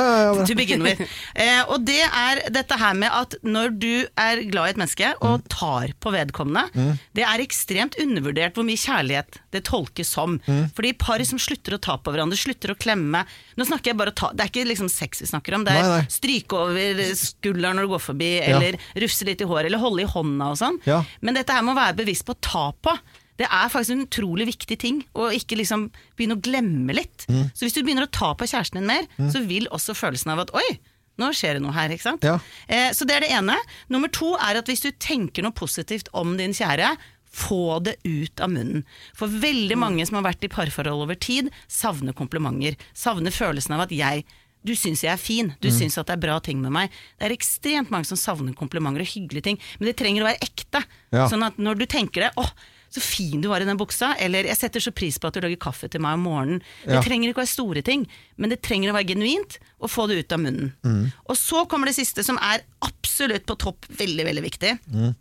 To begin with. Eh, og det er dette her med at når du er glad i et menneske og Mm. tar på vedkommende, det er ekstremt undervurdert hvor mye kjærlighet det tolkes som. Mm. Fordi par som slutter å ta på hverandre, slutter å klemme Nå snakker jeg bare ta Det er ikke liksom sex vi snakker om, det er Nei, nei. stryke over skulderen når du går forbi, Ja. eller rufse litt i håret, eller holde i hånda og sånn. Ja. Men dette her må være bevisst på å ta på. Det er faktisk en utrolig viktig ting, å ikke liksom begynne å glemme litt. Mm. Så hvis du begynner å ta på kjæresten din mer, så vil også følelsen av at oi, nå skjer det noe her, ikke sant. Ja. Eh, så det er det ene. Nummer to er at hvis du tenker noe positivt om din kjære, få det ut av munnen. For veldig mange som har vært i parforhold over tid, savner komplimenter. Savner følelsen av at jeg Du syns jeg er fin, du Mm. syns at det er bra ting med meg. Det er ekstremt mange som savner komplimenter og hyggelige ting, men det trenger å være ekte. Ja. Sånn at når du tenker det, åh, så fin du var i den buksa, eller jeg setter så pris på at du lager kaffe til meg om morgenen. Det Ja. trenger ikke å være store ting, men det trenger å være genuint, og få det ut av munnen. Mm. Og så kommer det siste, som er absolutt på topp, veldig, veldig viktig. Mm.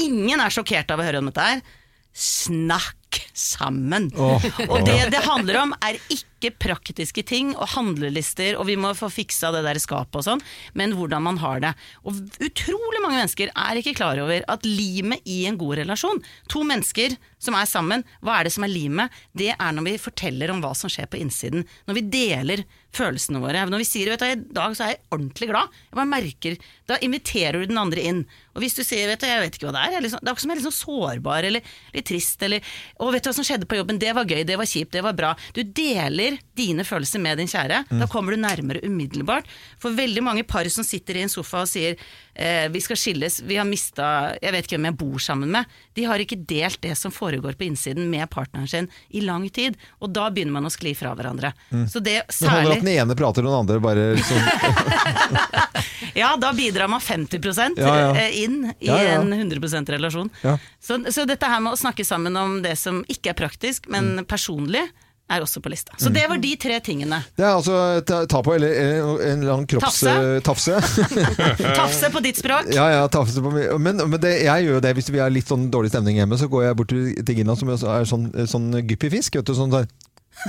Ingen er sjokkert av å høre om dette her. Snakk sammen. Oh. Og det det handler om, er ikke praktiske ting og handlelister, og vi må få fiksa det der skapet og sånn, men hvordan man har det. Og utrolig mange mennesker er ikke klar over at limet i en god relasjon To mennesker som er sammen, hva er det som er limet? Det er når vi forteller om hva som skjer på innsiden. Når vi deler følelsene våre. Når vi sier vet i dag så er jeg ordentlig glad, jeg bare merker Da inviterer du den andre inn. Og hvis du sier vet jeg vet ikke hva det er, sånn- det er akkurat som jeg er litt sånn sårbar eller litt trist, eller å, vet du hva som skjedde på jobben, det var gøy, det var kjipt, det var bra. Du deler dine følelser med din kjære. Mm. Da kommer du nærmere umiddelbart. For veldig mange par som sitter i en sofa og sier eh, vi skal skilles, vi har mista Jeg vet ikke hvem jeg bor sammen med. De har ikke delt det som foregår på innsiden med partneren sin i lang tid. Og da begynner man å skli fra hverandre. Mm. Så det Det holder at den ene prater, og den andre bare sånn Ja, da bidrar man 50 Ja, ja. eh, inn i Ja, en 100 relasjon. Ja. Så, så dette her med å snakke sammen om det som ikke er praktisk, men Mm. personlig, er også på lista. Så det var de tre tingene. Det er altså ta, ta på, eller en annen kropps... Tafse. tafse. På ditt språk. Ja, ja, tafse på meg. Men, men det, jeg gjør jo det hvis vi har litt sånn dårlig stemning hjemme, så går jeg bort til, til Gina, som er sånn, sånn guppyfisk, vet du, sånn der.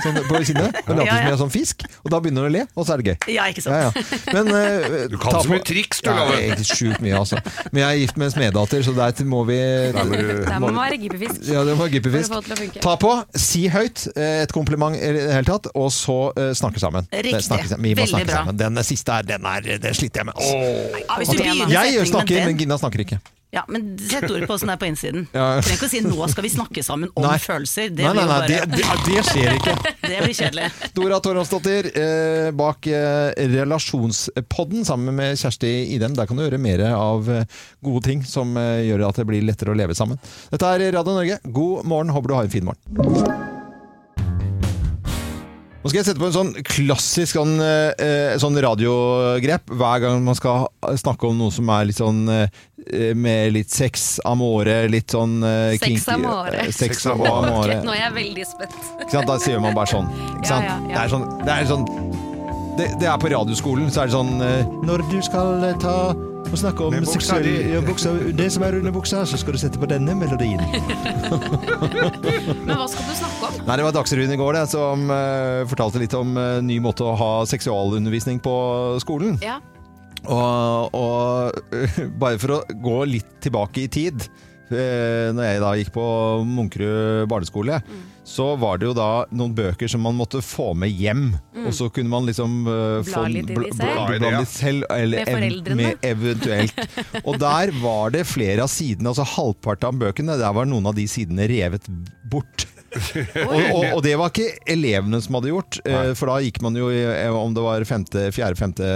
Sånn på kinnet. Og later Ja, som ja. jeg er sånn fisk, og da begynner hun å le, og så er det gøy. Ja, ikke sant. Ja, ja. Men, uh, Du kan ta så mye triks, du, ja, Loven. Sjukt mye, altså. Men jeg er gift med en smeddatter, så der må vi Der må man være gippefisk. Ja, det var gippefisk. For å få det til å funke. Ta på, si høyt eh, et kompliment i det hele tatt, og så uh, snakke sammen. Riktig. Snakke sammen. Vi må Veldig snakke bra. sammen. Den siste her, den, er, den sliter jeg med. Altså. Ja, hvis du begynner Jeg snakker, men Gina snakker ikke. Ja, men Sett ord på åssen det er på innsiden. Ja. Du trenger ikke å si 'nå skal vi snakke sammen om Nei. følelser'. Det Nei, nei, nei, bare det, det, det skjer ikke. Det blir kjedelig. Dora Toronsdottir eh, bak eh, Relasjonspodden sammen med Kjersti Idem. Der kan du gjøre mer av eh, gode ting som eh, gjør at det blir lettere å leve sammen. Dette er Radio Norge. God morgen, håper du har en fin morgen. Nå skal jeg sette på en sånn klassisk sånn, eh, sånn radiogrep hver gang man skal snakke om noe som er litt sånn eh, med litt sex, amore, litt sånn eh, Sex kinky- amore. eh, Sex amore. Nå er jeg veldig spent. Ikke sant? Da sier man bare sånn. Ikke sant? Ja, ja, ja. Det er sånn, det er sånn det, det er på radioskolen, så er det sånn eh, Når du skal eh, ta og snakke om buksa seksuell ja, buksa, Det som er under buksa, så skal du sette på denne melodien. Men hva skal du snakke om? Nei, Det var Dagsrevyen i går det, som uh, fortalte litt om uh, ny måte å ha seksualundervisning på skolen. Ja. Og, og bare for å gå litt tilbake i tid uh, Når jeg da gikk på Munkerud barneskole, så var det jo da noen bøker som man måtte få med hjem. Mm. Og så kunne man liksom eh, Bla litt i de selv. bla- bla litt selv. Eller Med foreldrene. med eventuelt. Og der var det flere av sidene, altså halvparten av bøkene, der var noen av de sidene revet bort. og, og, og det var ikke elevene som hadde gjort, Nei. for da gikk man jo i, eh, om det var femte, fjerde, femte,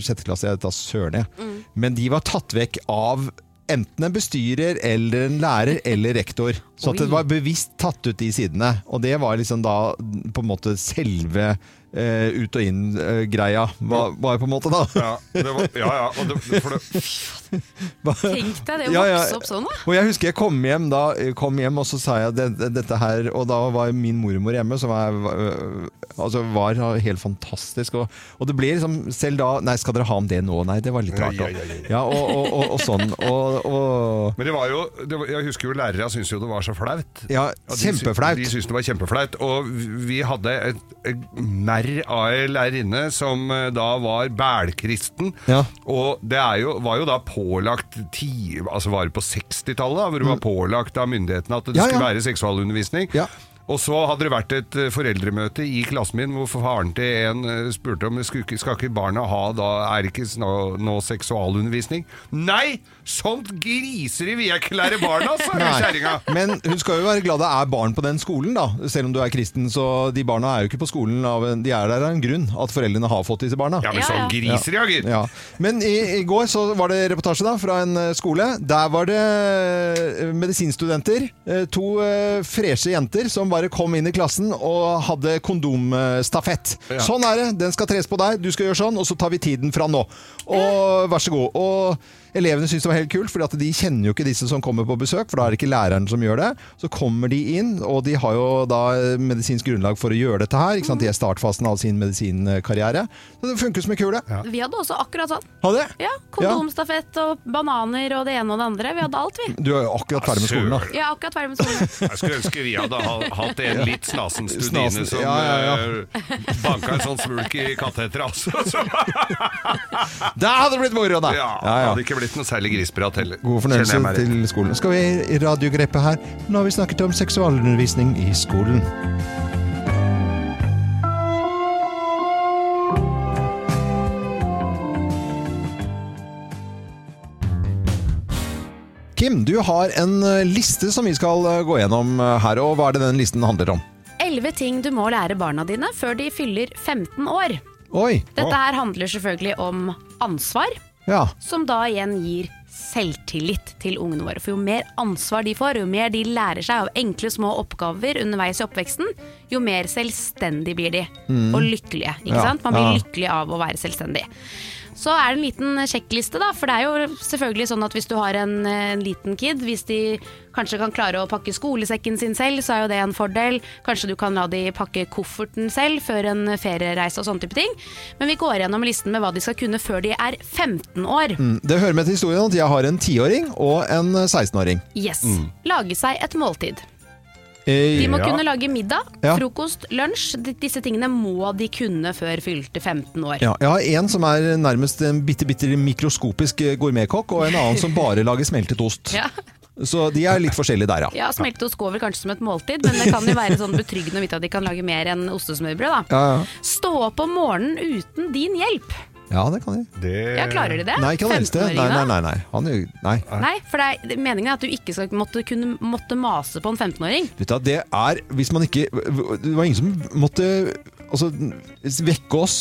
sjette klasse, jeg tar søren jeg. Mm. Men de var tatt vekk av enten en bestyrer eller en lærer eller rektor. Så at det var bevisst tatt ut de sidene. Og det var liksom da på en måte selve eh, ut og inn-greia. var, var på en måte da. Ja, det var, ja, ja. Og det, for det, Tenk deg det å Ja, ja. vokse opp sånn, da. Og jeg husker jeg kom hjem da, kom hjem og så sa jeg det, det, dette her, og da var min mormor hjemme, som var, øh, altså var helt fantastisk. Og, og det ble liksom, selv da, nei skal dere ha om det nå? Nei, det var litt rart. Ja, ja, ja, ja. Ja, og, og, og, og sånn. Og, og Men det var jo det var, Jeg husker jo lærere syntes jo det var så flaut. Ja, kjempeflaut. De syntes det var kjempeflaut. Og vi hadde et, et merr lærerinne som eh, da var bælkristen. Ja. Og det er jo, var jo da pålagt ti, altså var det på 60-tallet, hvor det var pålagt av myndighetene at det Mm. Ja, skulle være seksualundervisning. Ja. Og så hadde det vært et eh, foreldremøte i klassen min hvor faren til en eh, spurte om skal ikke barna ha da er det ikke nå, nå seksualundervisning. Nei! Sånt griseri vil jeg ikke lære barna, sa kjerringa. Men hun skal jo være glad det er barn på den skolen, da. Selv om du er kristen. Så de barna er jo ikke på skolen av en, De er der av en grunn. At foreldrene har fått disse barna. Ja, men sånn griser, griseri, ja, gitt. Ja. Men i, i går så var det reportasje da fra en eh, skole. Der var det eh, medisinstudenter. eh, To freshe jenter som bare kom inn i klassen og hadde kondomstafett. Ja. Sånn er det. Den skal tres på deg, du skal gjøre sånn, og så tar vi tiden fra nå. Og vær så god. Og elevene syns det var helt kult, for de kjenner jo ikke disse som kommer på besøk, for da er det ikke læreren som gjør det. Så kommer de inn, og de har jo da medisinsk grunnlag for å gjøre dette her. Ikke sant? De er startfasen av sin medisinkarriere. Så det funker som en kule. Vi hadde også akkurat sånn. Hadde jeg? Ja, Kondomstafett og bananer og det ene og det andre. Vi hadde alt, vi. Du er jo akkurat ferdig med skolen, da. Er akkurat ferdig med skolen. Jeg skulle ønske vi hadde hatt en litt snasen studine Snasen, som ja, ja, ja. eh, banka en sånn smulk i katteteret, altså. Så, Der hadde det blitt moro, da! ja, det hadde ikke blitt noe særlig grisprat heller. God fornøyelse til skolen. Skal vi i radiogrepet her? Nå har vi snakket om seksualundervisning i skolen. Kim, du har en eh, liste som vi skal eh, gå gjennom eh, her, og hva er det den listen handler om? Elleve ting du må lære barna dine før de fyller 15 år. Oi! Dette her handler selvfølgelig om ansvar, Ja. som da igjen gir selvtillit til ungene våre. For jo mer ansvar de får, jo mer de lærer seg av enkle, små oppgaver underveis i oppveksten, jo mer selvstendig blir de. Mm. Og lykkelige. ikke Ja, sant? Man blir ja. lykkelig av å være selvstendig. Så er det en liten sjekkliste, da. For det er jo selvfølgelig sånn at hvis du har en, en liten kid, hvis de kanskje kan klare å pakke skolesekken sin selv, så er jo det en fordel. Kanskje du kan la de pakke kofferten selv før en feriereise og sånne type ting. Men vi går gjennom listen med hva de skal kunne før de er 15 år. Mm, Det hører med til historien at jeg har en tiåring og en 16-åring. Yes. Mm. Lage seg et måltid. De må ja. kunne lage middag, Ja. frokost, lunsj. Disse tingene må de kunne før fylte 15 år. Ja, jeg har en som er nærmest en bitte, bitte mikroskopisk eh, gourmetkokk, og en annen som bare lager smeltet ost. Ja. Så de er litt forskjellige der, ja. Ja, Smelteost går vel kanskje som et måltid, men det kan jo være sånn betryggende å vite at de kan lage mer enn ostesmørbrød. da. Ja, ja. Stå opp om morgenen uten din hjelp. Ja, det kan de. Ja, klarer de det? Nei, ikke han eldste. Nei, nei, nei. nei. Han, er jo- nei. Nei, for det er, meningen er at du ikke skal måtte, kunne måtte mase på en 15-åring. Vet du, hva, det er Hvis man ikke Det var ingen som måtte altså, vekke oss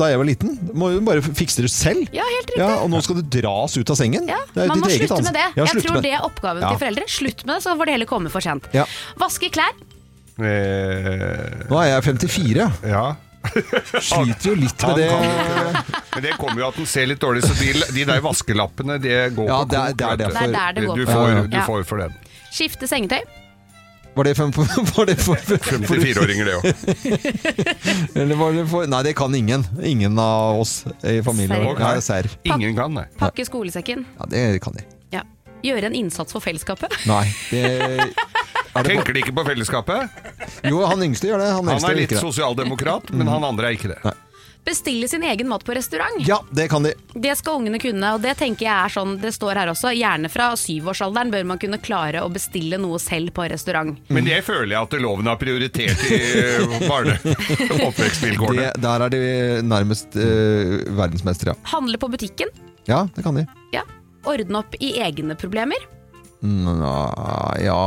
da jeg var liten. Må jo bare fikse det selv. Ja, helt riktig. Ja, og nå skal du dras ut av sengen. Ja, Det er jo Man ditt må eget slutte med ansvar. det. Ja, Jeg tror med det er oppgaven Ja. til foreldre. Slutt med det, så får det heller komme for sent. Ja. Vaske klær. Eh, Nå er jeg 54. Ja. Sliter jo litt med det. Men det kommer jo at den ser litt dårlig så de, de der vaskelappene, det går Ja, på det er- det er det er der det går du på. får, du Ja. får for den. Skifte sengetøy. Var det, fem, var det for 54-åringer, det òg. Eller var det for Nei, det kan ingen. Ingen av oss i familien. Serr. Ja, serr. Ingen kan, nei. Pakke skolesekken. Ja, det kan de. Ja. Gjøre en innsats for fellesskapet. Nei, det Tenker de ikke på fellesskapet? Jo, han yngste gjør det. Han, Han eldste er litt det. sosialdemokrat, men han andre er ikke det. Bestille sin egen mat på restaurant. Ja, det kan de. Det skal ungene kunne, og det tenker jeg er sånn, det står her også. Gjerne fra syvårsalderen bør man kunne klare å bestille noe selv på restaurant. Men det føler jeg at loven har prioritert i eh, barne- oppvekstvilkårene. Det, der er de nærmest uh, verdensmestere, ja. Handle på butikken. Ja, det kan de. Ja. Ordne opp i egne problemer. Nå, ja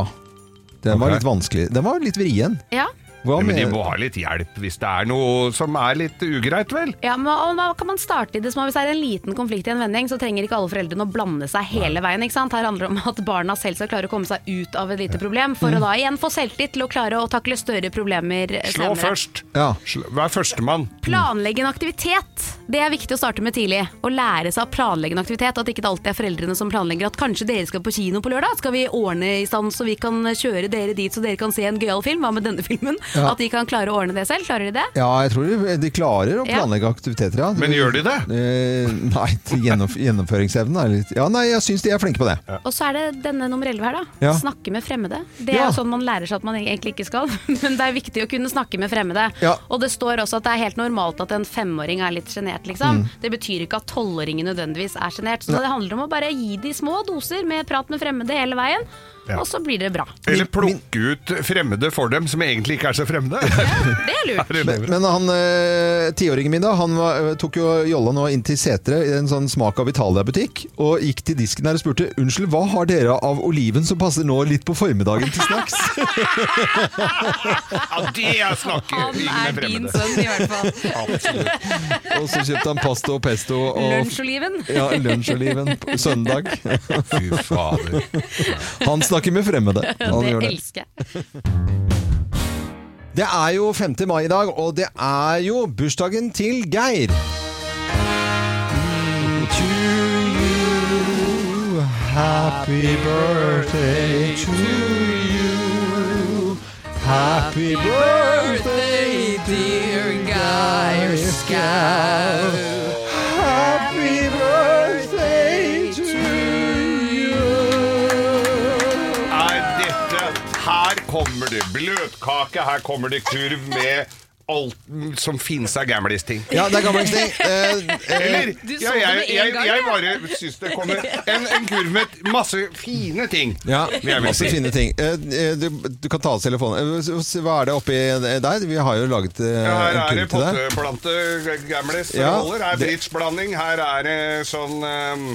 Den var litt vanskelig. Den var litt vrien. Ja. Hva men de må ha litt hjelp hvis det er noe som er litt ugreit, vel? Ja, men og Da kan man starte i det små. Hvis det er en liten konflikt i en vending, så trenger ikke alle foreldrene å blande seg hele veien. ikke sant? Her handler det om at barna selv skal klare å komme seg ut av et lite problem, for Mm. å da igjen få selvtillit til å klare å takle større problemer Slå senere. først. Ja. Vær førstemann. Planlegge en aktivitet. Det er viktig å starte med tidlig. Å lære seg å planlegge en aktivitet. At ikke det alltid er foreldrene som planlegger at kanskje dere skal på kino på lørdag. Skal vi ordne i stand så vi kan kjøre dere dit så dere kan se en gøyal film? Hva med denne filmen? Ja. At de kan klare å ordne det selv. Klarer de det? Ja, jeg tror de, de klarer å Ja. planlegge aktiviteter, ja. Men gjør de det? Eh, nei, gjennomf gjennomføringsevnen er litt Ja, nei, jeg syns de er flinke på det. Og så er det denne nummer 11 her, da. Ja. Snakke med fremmede. Det er sånn man lærer seg at man egentlig ikke skal, men det er viktig å kunne snakke med fremmede. Ja. Og det står også at det er helt normalt at en femåring er litt sjenert, liksom. Mm. Det betyr ikke at tolvåringen nødvendigvis er sjenert. Så det handler om å bare gi de små doser med prat med fremmede hele veien, Ja. og så blir det bra. Eller plukke ut fremmede for dem som egentlig ikke er så fremmede. Ja, Det er lurt. Men, men han eh, tiåringen min, da, han var, eh, tok jo jolla nå inn til Setre i en sånn Smak av Italia-butikk, og gikk til disken der og spurte Unnskyld, hva har dere av oliven som passer nå litt på formiddagen til snacks? Ja, det er snakke Han er din sønn, i hvert fall. Absolutt. og så kjøpte han pasta og pesto og Lunsjoliven. Ja, lunsjoliven på søndag. Fy fader. Han snakker med fremmede. Det det. elsker jeg. Det er jo 5. mai i dag, og det er jo bursdagen til Geir. To you, happy birthday to you. Happy birthday, dear Geir Skau. Happy birthday kommer det bløtkake, her kommer det kurv med alt som finnes av gamlis-ting. Ja, det er gamlingsting. Eh, eh, Eller ja, det jeg, jeg, jeg bare syns det kommer en, en kurv med masse fine ting. Ja, masse si. fine ting. Eh, eh, Du, du kan ta av telefonen. Hva er det oppi der? Vi har jo laget eh, Ja, her en er det kurv til deg. potteplante gamlis Ja, roller. Her er det- bridgeblanding. Her er det sånn um,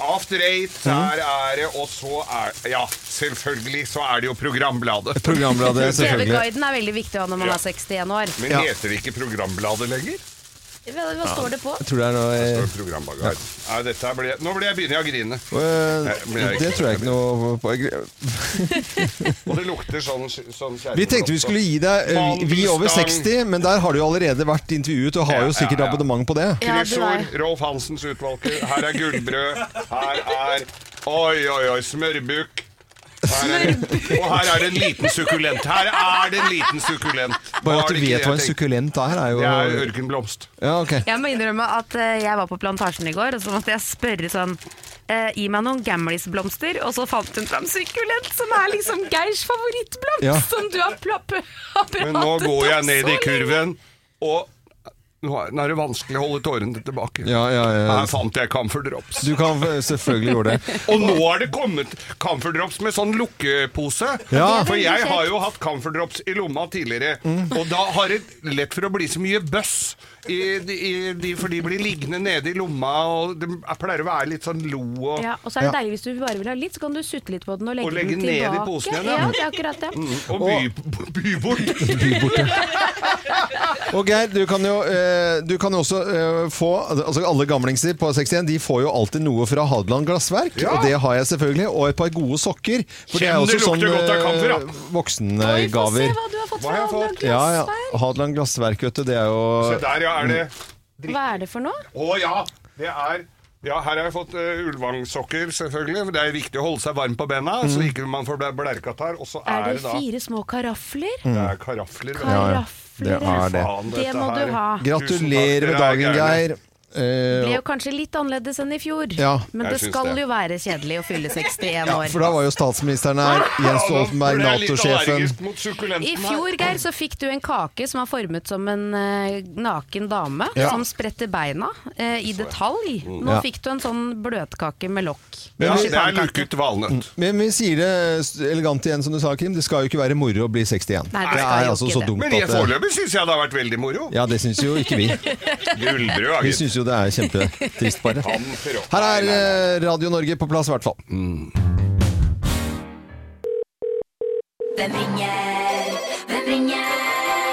After Eight. der er det Og så er Ja, selvfølgelig så er det jo programbladet. Programbladet, selvfølgelig. TV-guiden er veldig viktig å ha når man Ja. er 61 år. Men Ja. heter det ikke Programbladet lenger? Hva, hva står det på? Jeg tror det er noe Det står står Programbladet. Nei, dette her blir, nå blir jeg begynner jeg å grine. eh, Nei, men jeg- Det tror jeg ikke noe på. Og det lukter sånn, sånn Vi tenkte vi skulle gi deg eh, Vi over 60, men der har du jo allerede vært intervjuet og har jo sikkert ja, ja. abonnement på det. Ja, Kryssord. Rolf Hansens utvalgte. Her er gullbrød. Her er Oi, oi, oi, smørbukk. Her er, og her er det en liten sukkulent. Her er det en liten sukkulent. Bare at du vet hva en sukkulent er, er jo Det er ørkenblomst. Ja, okay. Jeg må innrømme at eh, jeg var på plantasjen i går, og så måtte jeg spørre sånn eh, Gi meg noen gamlisblomster, og så fant hun fram sukkulent, som er liksom Geirs favorittblomst, Ja. som du har, plapp, har pratet Men nå går jeg om ned så i lenge. kurven, og nå er er det vanskelig å holde tårene tilbake. Ja, ja, ja. Her fant jeg Camphor Drops. Du kan selvfølgelig gjøre det. Og nå har det kommet Camphor Drops med sånn lukkepose. Ja. For jeg har jo hatt Camphor Drops i lomma tidligere, og da har det lett for å bli så mye bøss. I, i, de, for de blir liggende nede i lomma, og det pleier å være litt sånn lo og Ja, og så er det Ja. deilig hvis du bare vil ha litt, så kan du sutte litt på den og legge, Og legge den ned i tilbake. posen igjen, ja. ja. det er akkurat det. Og by, by bort. Og Geir, du kan jo, eh, du kan jo også eh, få altså Alle gamlingser på 61 De får jo alltid noe fra Hadeland Glassverk. Ja. Og det har jeg selvfølgelig. Og et par gode sokker. For det er også sånn eh, ja. Oi, få se hva du har fått fra jeg Glassverk. Hadeland Ja, ja. Hadeland Glassverk, vet du. Det er jo Se der, ja, er det Hva er det for noe? Å ja, det er ja, Her har jeg fått uh, Ulvang-sokker, selvfølgelig. Det er viktig å holde seg varm på bena, så ikke man får blæ- blærekatarr. Og så Er er det det da fire små karafler? Det er karafler. karafler. Ja, ja. Det er det. Faen, Det må her. du ha. Gratulerer med dagen. Geir. Eh, Ble jo kanskje litt annerledes enn i fjor, Ja. men det skal det. jo være kjedelig å fylle 61 ja, år. for da var jo statsministeren her. Jens Stoltenberg, Nå Nato-sjefen. I fjor Geir, så fikk du en kake som var formet som en uh, naken dame, Ja. som spretter beina uh, i detalj. Nå Ja. fikk du en sånn bløtkake med lokk. Ja, det er luket valnøtt. Men vi sier det elegant igjen, som du sa, Kim. Det skal jo ikke være moro å bli 61. Nei, det det er altså så det. dumt at Men foreløpig syns jeg det har vært veldig moro. Ja, det syns jo ikke vi. Gullbrød, Vi syns jo det er kjempetrist, bare. Her er eh, Radio Norge på plass, i hvert fall. Hvem ringer? Hvem ringer?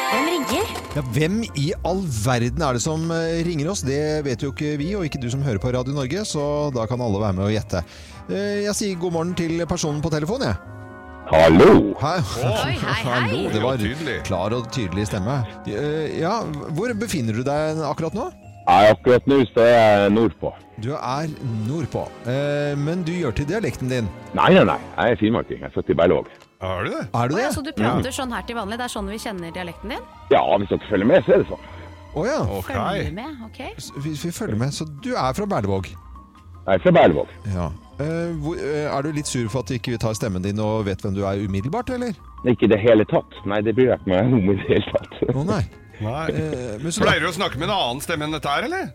Hvem ringer? Ja, hvem i all verden er det som eh, ringer oss? Det vet jo ikke vi, og ikke du som hører på Radio Norge, så da kan alle være med og gjette. Eh, Jeg sier god morgen til personen på telefonen, jeg. Hallo! Hei. Oi, hei, Hallo, hei. det var klar og tydelig stemme. Eh, Ja, hvor befinner du deg akkurat nå? Ja, akkurat nå så er jeg nordpå. Du er nordpå, Eh, men du gjør til dialekten din. Nei, nei, nei. Jeg er finnmarking. Jeg er født i Berlevåg. Er du det? Er du det? det? ja, så du prater sånn her til vanlig? Det er sånn vi kjenner dialekten din? Ja, hvis dere følger med, så er det sånn. Å ja. Ok. Følger med, ok? Vi, vi følger med. Så du er fra Berlevåg? Jeg er fra Berlevåg. Ja. Eh, hvor, eh, er du litt sur for at vi ikke tar stemmen din og vet hvem du er umiddelbart, eller? Ikke i det hele tatt. Nei, det bryr jeg ikke meg om i det hele tatt. Å nei. Nei. Eh, men så Pleier du å snakke med en annen stemme enn dette her, eller?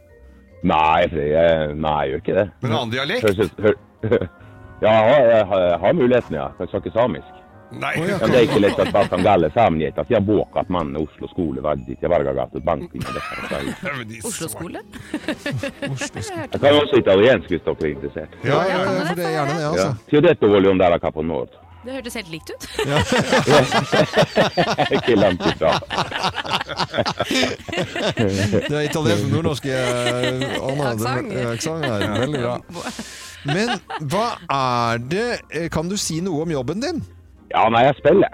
Nei, jeg, nei, jeg gjør ikke det. Med en annen dialekt? Høres ut- hør, ja, jeg har, jeg har, muligheten, ja. Jeg snakke samisk. Nei. ja. Men det er ikke lett at bare kan galle samnjet at jeg båk at man Oslo skole var dit jeg var gatt et banking og dette. Ja, men de Oslo-skole? Jeg kan også italiensk hvis dere er interessert. ja, ja, kan ja, for det er gjerne det, Ja. altså. Teoreto voglio andare a Capo Nord. Det hørtes helt likt ut. ikke langt ifra. Det er italiensk nordnorsk eh, Aksent. det- er veldig bra. Men hva er det eh, Kan du si noe om jobben din? Ja, nei, jeg spiller.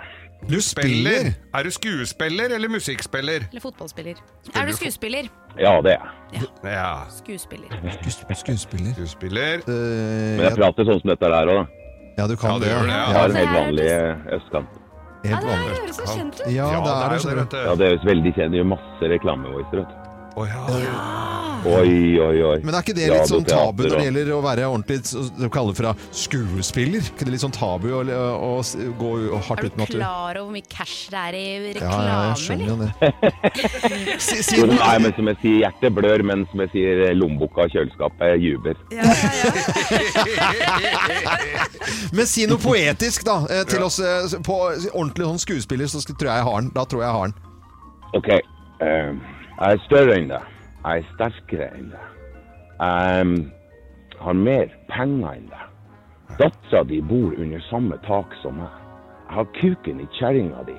Du spiller? Er du skuespiller eller musikkspiller? Eller fotballspiller. Er du skuespiller? Ja, det er jeg. Ja. Skuespiller. Skuespiller. Skuespiller. Men jeg prater sånn som dette der òg, da. Ja, du kan Ja, det. gjør det, ja. Det Jeg har en helt vanlig østkant. Helt vanlig. Det høres så kjent ut. Ja, det er det, kjent Ja, det høres veldig kjent ut. Masse reklamevoicer, vet du. Å ja. Oi, oi, oi. Men er ikke det litt sånn tabu når det gjelder å være ordentlig kalle fra skuespiller? ikke det litt sånn tabu å, å, å gå hardt Er ut med at du klar over hvor mye cash det er i Ja, reklame, ja, jeg skjønner jo eller? det. Si- Nei, men som jeg sier, hjertet blør, men som jeg sier, lommeboka og kjøleskapet juber. men si noe poetisk, da, eh, til oss eh, på ordentlig sånn skuespiller, så tror jeg jeg har den. Da tror jeg jeg har den. Ok, eh, jeg er større enn deg. Jeg er sterkere enn deg. Jeg har mer penger enn deg. Dattera di bor under samme tak som meg. Jeg har kuken i kjerringa di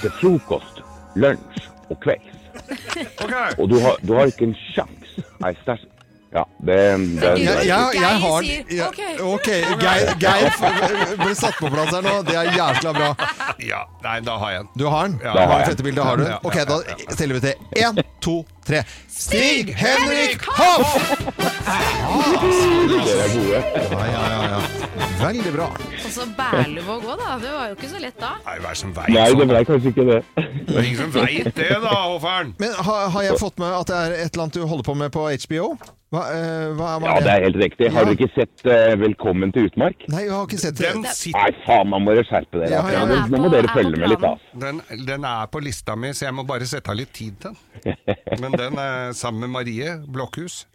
til frokost, lunsj og kvelds. Okay. Og du har, du har ikke en sjans. Jeg er sterk. Ja, det, det, Jeg, jeg, jeg, Geir har. Ja, ok. Geir, Geir ble satt på plass her nå. Det er jævla bra. Ja, nei, da har jeg den. Du har den? Ja, Du jeg har bildet, har du? Ok, da teller vi til én, to, tre. Stig Henrik Hoff! Dere er gode. Ja, ja, ja, ja. Veldig bra. Og så Berlevåg gå, da. Det var jo ikke så lett da. Nei, hva er som veit Nei, det sånn? ble kanskje ikke det. Det er ingen som veit det, da, Hoffern. Men har, har jeg fått med at det er et eller annet du holder på med på HBO? Hva, eh, hva, hva Ja, det er helt riktig. Har dere ikke sett uh, 'Velkommen til utmark'? Nei, jeg har ikke sett. Den, sitter, Nei, faen, nå må dere skjerpe dere. Ja, ja, Nå, ja. nå må dere følge med litt, altså. den, den er på lista mi, så jeg må bare sette av litt tid til den. Men den er sammen med Marie Blokhus.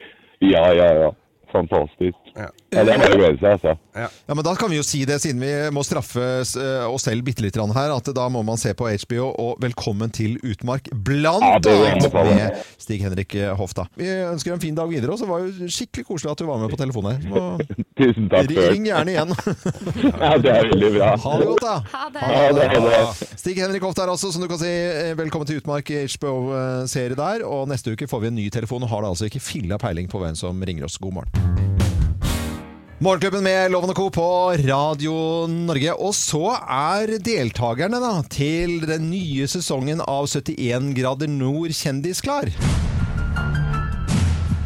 Ja, ja, ja. Fantastisk. Ja. Ja, det er bare å glede seg, altså. Ja, men Da kan vi jo si det, siden vi må straffe eh, oss selv bitte litt her, at da må man se på HBO og 'Velkommen til utmark', blant det annet med Stig-Henrik Hofta. Vi ønsker en fin dag videre, og så var jo skikkelig koselig at du var med på telefonen her. Så Tusen takk ring gjerne igjen. Ja, det er veldig bra. Ha det godt, da. Ha det. Ha det. Ha det. Stig-Henrik Hofta er altså, som du kan si. eh, Velkommen til Utmark HBO-serie der. Og neste uke får vi en ny telefon, og har da altså ikke filla peiling på hvem som ringer oss. God morgen. Morgenklubben med Loven og Co. på Radio Norge. Og så er deltakerne da, til den nye sesongen av 71 grader nord kjendisklar.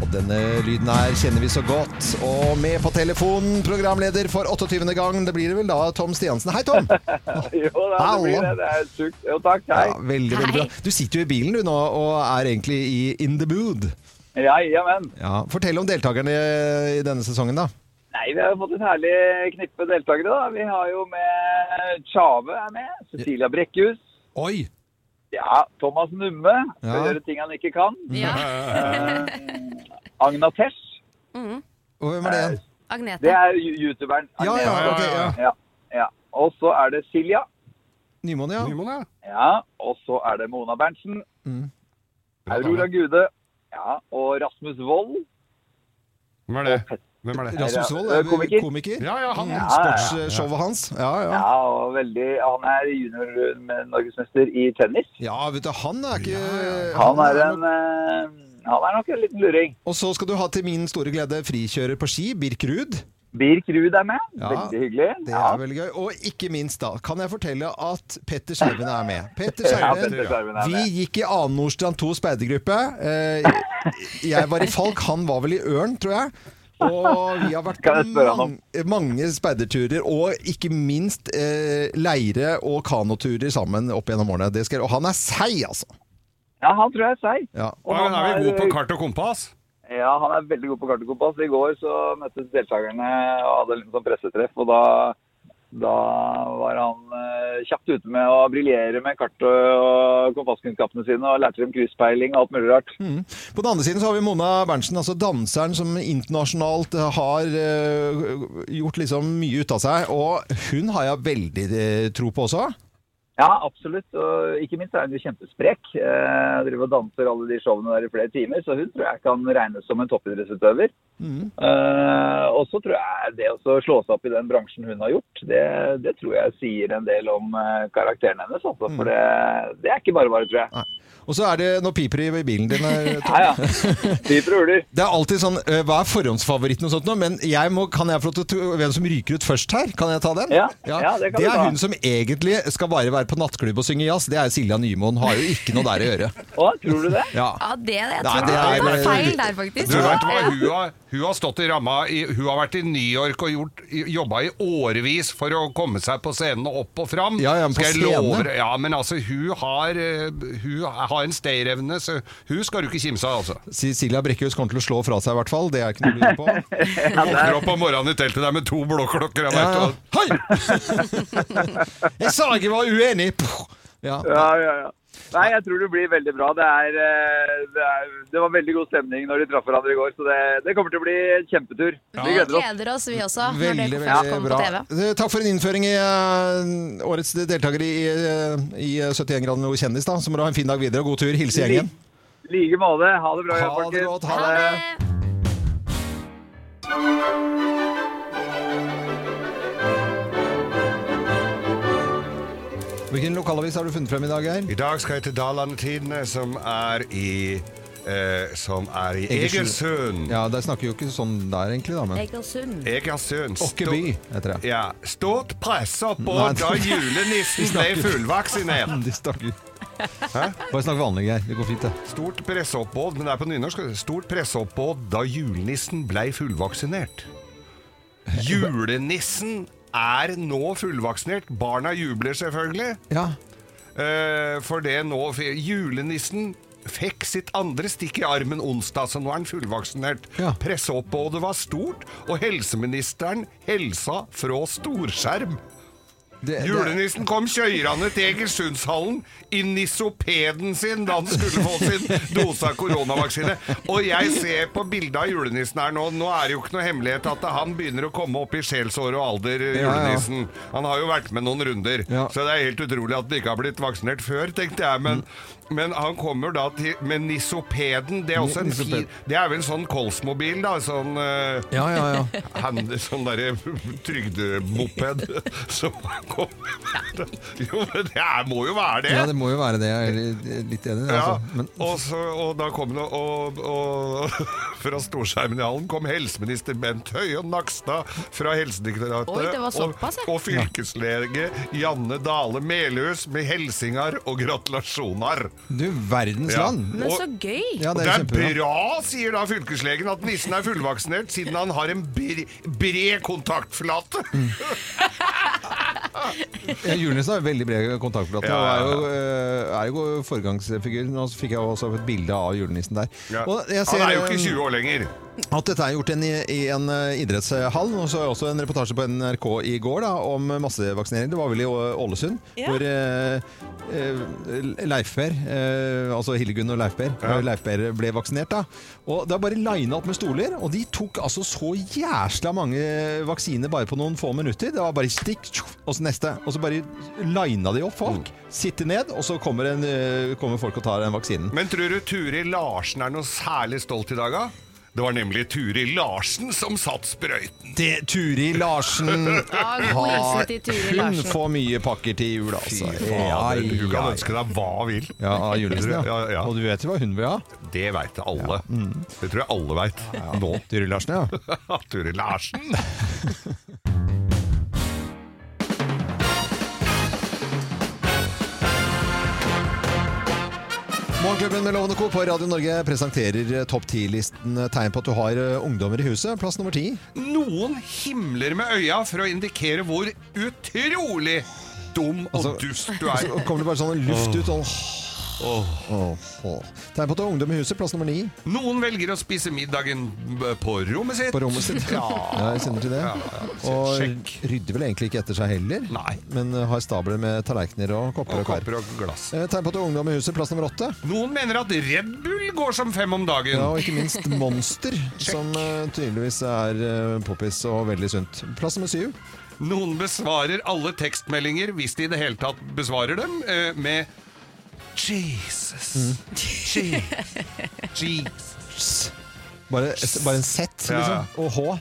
Og denne lyden her kjenner vi så godt. Og med på telefonen, programleder for 28. gang, det blir det vel da Tom Stiansen. Hei, Tom! Jo, da, det blir det. Det er sjukt. Jo, takk. Hei. Ja, veldig, veldig bra. Du sitter jo i bilen du nå og er egentlig i in the mood. Ja, jamen. Ja, fortell om deltakerne i denne sesongen, da. Nei, vi har jo fått et herlig knippe deltakere, da. Vi har jo med Tjave er med. Cecilia Brekkhus. Oi! Ja, Thomas Numme. Skal Ja. gjøre ting han ikke kan. Ja. Eh, Agna Tesh. Mm. Og hvem er det igjen? Agnete. Det er you- youtuberen. Ja, ja, Agnete. ok, ja. ja. ja. Og så er det Silja. Nymoen, ja. Nymoen, ja. Ja. Og så er det Mona Berntsen. Mm. Aurora Gude. Ja. Og Rasmus Wold. Hvem er det? Hvem er det? Rasmus Wold er komiker. komiker. Ja, ja, han. Mm, Ja, Sportsshowet hans. Ja, ja. Ja, og veldig Han er junior-norgesmester i tennis. Ja, vet du, han er ikke Han er en eh, Han er nok en liten luring. Og så skal du ha til min store glede frikjører på ski, Birk Ruud. Birk Ruud er med. Ja, Veldig hyggelig. Det Ja. er veldig gøy. Og ikke minst da, kan jeg fortelle at Petter Skjerven er med. Petter Ja, Skjerven, Petter Skjerven er vi gikk i Ane Nordstrand 2 speidergruppe. Eh, jeg var i Falk, han var vel i Ørn, tror jeg. Og vi har vært på mange, mange speiderturer, og ikke minst eh, leire- og kanoturer sammen opp gjennom årene. Det skal, og han er seig, altså! Ja, han tror jeg er seig. Ja. Og han er vi gode på kart og kompass? Ja, han er veldig god på kart og kompass. I går så møttes deltakerne og hadde litt sånn pressetreff, og da, da var han eh, kjapt ute med å briljere med kart- og kompasskunnskapene sine og lærte dem krysspeiling og alt mulig rart. Mm. På den andre siden så har vi Mona Berntsen, altså danseren som internasjonalt har eh, gjort liksom mye ut av seg. Og hun har jeg veldig eh, tro på også. Ja, absolutt. Og ikke minst er hun jo kjempesprek. Eh, driver og danser alle de showene der i flere timer, så hun tror jeg kan regnes som en toppidrettsutøver. Mm. Eh, og så tror jeg det å slå seg opp i den bransjen hun har gjort, det, det tror jeg sier en del om eh, karakteren hennes. Altså, for det, det er ikke bare bare, tror jeg. Og så er det Nå piper det i bilen din. eh, Tom. Ja, ja. Piper og uler. Det er alltid sånn eh, Hva er forhåndsfavoritten og sånt noe? Men jeg må, kan jeg få lov til hvem som ryker ut først her? Kan jeg ta den? Ja, ja, det kan det du er hun som egentlig skal bare være på nattklubb og synge jazz, det er Silja Nymoen. Har jo ikke noe der å gjøre. Å, tror du det? Ja. Ja, det, jeg Nei, tror det det er- er feil der, faktisk. Du vet hva, hun har, hun har stått i ramma i, Hun har vært i New York og gjort, jobba i årevis for å komme seg på scenen og opp og fram. Ja, ja, men på Skal jeg scene? love deg- Ja, men altså, hun har, eh, hun har en stayerevne, så hun skal du ikke kimse av, altså. Silja Brekkhus kommer til å slå fra seg i hvert fall. Det er ikke noe å lure på. Våkner opp om morgenen i teltet der med to blåklokker. Ja, ja. Hei! Jeg sa ikke jeg var uenig! Ja. Ja, ja, ja. Nei, jeg tror det blir veldig bra. Det, er, eh, det, er, det var veldig god stemning når de traff hverandre i går, så det, det kommer til å bli en kjempetur. Vi Vi gleder oss. gleder oss, vi også, når det veldig bra. på TV. Eh, Takk for en innføring i uh, årets deltaker i, i 71 grader nord kjendis. da. Så må du ha en fin dag videre og god tur. Hilse gjengen. I like måte. Ha det bra, Ha det godt. Ha det. Hvilken lokalavis har du funnet frem i dag, Geir? I dag skal jeg til Dalane Tidene, som er i eh, Som er i Egersund. Ja, der snakker jo ikke sånn der, egentlig. da, men... Egersund. Egersund. Åkeby heter det. Ja. Stort på Nei, da julenissen ble fullvaksinert. De snakker Hæ? Bare snakk vanlig, Geir. Det går fint, det. Stort presseoppbåd, men det er på nynorsk. Stort presseoppbåd da julenissen ble fullvaksinert. Julenissen er nå fullvaksinert. Barna jubler selvfølgelig. Ja. Eh, for det nå Julenissen fikk sitt andre stikk i armen onsdag, så nå er han fullvaksinert. Presseoppbådet var stort, og helseministeren helsa fra storskjerm. Julenissen kom kjørende til Egersundshallen i nissopeden sin da han skulle få sin dose av koronavaksine. Og jeg ser på bildet av julenissen her nå, nå er det jo ikke noe hemmelighet at han begynner å komme opp i sjelsår og alder, Ja, ja. julenissen. Han har jo vært med noen runder, så det er helt utrolig at han ikke har blitt vaksinert før, tenkte jeg. Men, men han kommer da til, med nissopeden. Det er også en fin Det er vel en sånn Kolsmobil, da. Sånn, uh, Ja, ja, ja. hand, sånn derre trygdemoped som kommer Jo, men det er, må jo være det. Ja, det må jo være det. Jeg er litt- enig. Ja, Altså. Men og, så, og da kom det og, og Fra storskjermen i hallen kom helseminister Bent Høie Nakstad fra Helsedirektoratet. Såpass, og, og fylkeslege Janne Dale Melhus med helsingar og gratulasjoner. Du, verdens Ja. land. Men så gøy! Ja, Og det det er kjempebra. bra, sier da fylkeslegen, at nissen er fullvaksinert siden han har en bred, bred kontaktflate. Mm. Ja, Julenissen har veldig bred kontaktflate Ja, og ja, er jo, eh, er jo foregangsfigur. Nå fikk jeg også et bilde av julenissen der. Ja. Og jeg Han er jo eh, ikke 20 år lenger. At dette er gjort en, i en eh, idrettshall. Og så er også en reportasje på NRK i går da, om massevaksinering. Det var vel i Å- Ålesund, Ja. hvor eh, eh, Leif Per, eh, altså Hillegunn og Leif Per, Ja. Leif Per ble vaksinert. da. Og Det er bare lina opp med stoler, og de tok altså så jæsla mange vaksiner bare på noen få minutter. Det var bare stikk, og så neste. Og så bare lina de opp folk. Sitte ned, og så kommer, en, eh, kommer folk og tar den vaksinen. Men tror du Turi Larsen er noe særlig stolt i dag, da? Det var nemlig Turi Larsen som satt sprøyten. Det Turi Larsen Turi Hun får mye pakker til jul, altså. Fy fader, hun kan ønske deg hva hun vil. Ja, av julenissen, ja. Ja, ja. Og du vet jo hva hun vil ha? Det veit alle. Det tror jeg alle veit. Nå, Turi Larsen, ja. Turi Larsen. Morgenklubben med Lovende Co. på Radio Norge presenterer eh, topp 10-listen eh, tegn på at du har eh, ungdommer i huset. Plass nummer ti. Noen himler med øya for å indikere hvor utrolig dum og dust du er. Så kommer det bare sånn luft ut. Sånn. Åh, oh. Tegn på at du har ungdom i huset. Plass nummer ni. Noen velger å spise middagen på rommet sitt. På rommet sitt. Ja, Ja, jeg kjenner til det. Ja, ja. Og Sjekk. rydder vel egentlig ikke etter seg heller. Nei. Men eh, har stabler med tallerkener og kopper Og og kopper og glass. Eh, Tegn på at du har ungdom i huset. Plass nummer åtte. Noen mener at Red Bull går som fem om dagen. Ja, og ikke minst Monster, som eh, tydeligvis er poppis og veldig sunt. Plass nummer syv. Noen besvarer alle tekstmeldinger, hvis de i det hele tatt besvarer dem, med Jesus. Mm. Je- Jesus. Bare, bare en Z, liksom. Og H.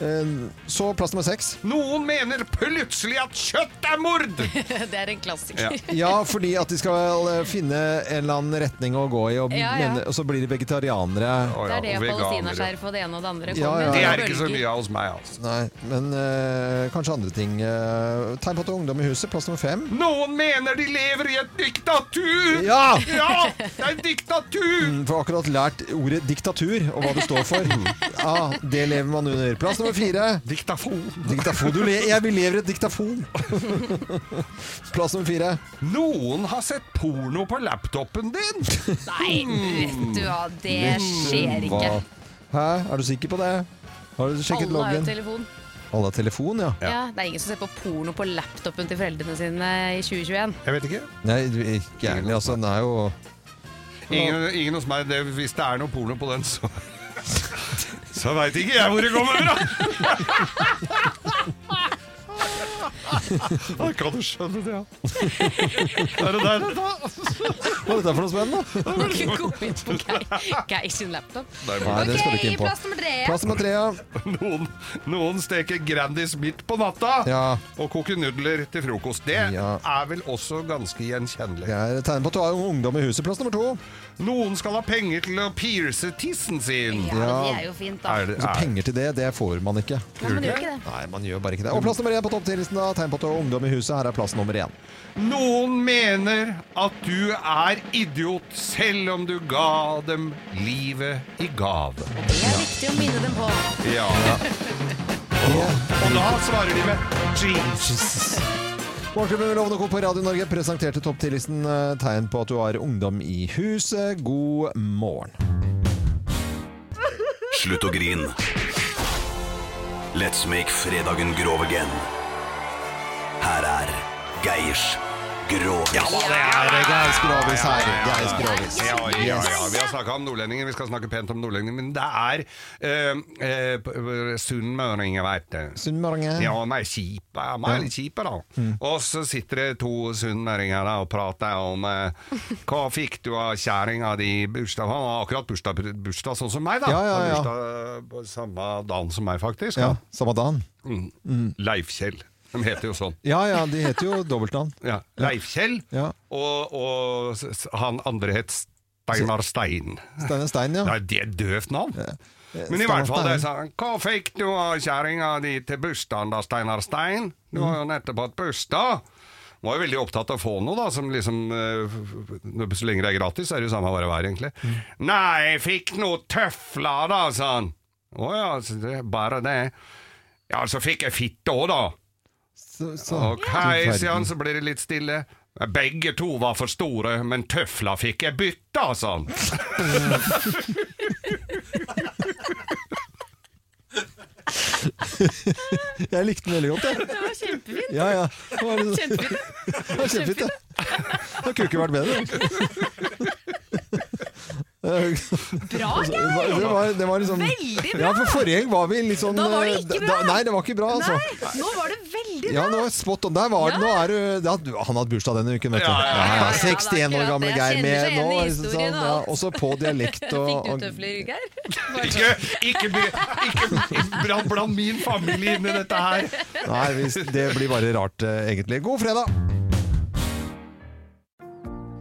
Eh, Så plass nummer seks. Noen mener plutselig at kjøtt er mord! det er en klassiker. Ja, fordi at de skal eh, finne en eller annen retning å gå i, og, Ja, ja. Mener, og så blir de vegetarianere. Det er det palestinaskjerf og det ene og det andre Ja, kommer. ja. Det er ikke så mye av hos meg, altså. Nei, men eh, kanskje andre ting. Uh, tegn på at det er ungdom i huset, plass nummer fem. Noen mener de lever i et diktatur! Ja! Ja, det er et diktatur! Mm, For akkurat lært ordet diktatur og hva det står for. Ja, det lever man under. Plass nummer fire. Diktafon. Diktafon. Du le jeg vil lever i et diktafon. Plass nummer fire. Noen har sett porno på laptopen din! Nei, vet du hva, det skjer ikke. Hæ, er du sikker på det? Har du sjekket Alle har jo loggen? telefon. Alle har telefon, ja. Ja. Det er ingen som ser på porno på laptopen til foreldrene sine i 2021. Jeg vet ikke. Nei, du ikke ærlig, altså. Den er jo Ingen, ingen hos meg. Det, hvis det er noe porno på den, så Så veit ikke jeg hvor det kommer fra! Da kan du skjønne det, ja. Er det der, da? Hva er dette for noe spennende? Kan ikke gå inn på Geir- Geir sin laptop. Nei, det skal du ikke inn på. plass nummer tre. Plass nummer tre, ja. Noen, noen steker Grandis midt på natta Ja. og koker nudler til frokost. Det Ja. er vel også ganske gjenkjennelig. Det er tegn på at du har ungdom i huset. Plass nummer to. Noen skal ha penger til å pierce tissen sin. Ja, det er jo fint, da. Er det, Altså, er, penger til det, det får man ikke. Nei, man gjør ikke det. Nei, man gjør bare ikke det. Og plass nummer én på topptillitsen, da. Tegn på at du har ungdom i huset. Her er plass nummer én. noen mener at du er idiot selv om du ga dem livet i gave. Det er viktig å minne dem på. Ja. Og da svarer de med Jesus. Morgenklubben med Lovende Co. på Radio Norge presenterte topp 10-listen tegn på at du har ungdom i huset. God morgen. Slutt å grin. Let's make fredagen grov again. Her er Geirs Grovis. Ja, det er Geirs Grovis her. Geirs Grovis. Ja, ja, ja. Vi har snakka om nordlendinger, vi skal snakke pent om nordlendinger, men det er uh, uh, sunnmøringer, veit du. Sunnmøringer. Ja, de er kjipe. De er litt kjipe, da. Og så sitter det to sunnmøringer og prater om eh, hva fikk du av kjerringa di i bursdag. Han har akkurat bursdag, bursdag sånn som meg, da. Ja, ja, ja. Bursdag på samme dagen som meg, faktisk. Ja, samme dagen. Mm. Leif Kjell. De heter jo sånn. Ja, ja, de heter jo dobbeltnavn. Ja, Leif Kjell, Ja. og, og s- han andre het Steinar Stein. Steinar Stein, ja. Nei, det er et døvt navn. Men i Steinar hvert fall, det er han. Hva fikk du av kjerringa di til bursdagen da, Steinar Stein? Du har jo nettopp hatt bursdag. Var jo veldig opptatt av å få noe, da, som liksom eh, Så lenge det er gratis, er det jo samme hva det er, egentlig. Nei, jeg fikk noe tøfler, da, sa han. Å ja, så det er bare det. Ja, så fikk jeg fitte òg, da. Så, så. Sier han, så blir det litt stille. Begge to var for store, men tøfla fikk jeg bytta, sa han. Jeg likte den veldig godt, jeg. Det var kjempefint. Ja, ja. Det var, litt- Kjempefint. det var kjempefint, det. Det kunne ikke vært bedre. Bra, Geir! det var, det var liksom, Veldig bra! Ja, for forrige gang var vi litt sånn Da var det ikke eh, bra. Da, nei, det var ikke bra, altså. Nei, nå var det veldig Ja, bra. nå er spot on. Der var ja. Nå er det, ja, du- Han hatt bursdag denne uken, vet du. Ja, ja, ja, Ja, ja. 61 år gamle Geir med nå. sånn, ja. Også på dialekt og, Fikk du tøfler, Geir? Ikke, ikke, ikke bland, bland min familie inn i dette her. Nei, det blir bare rart, eh, egentlig. God fredag!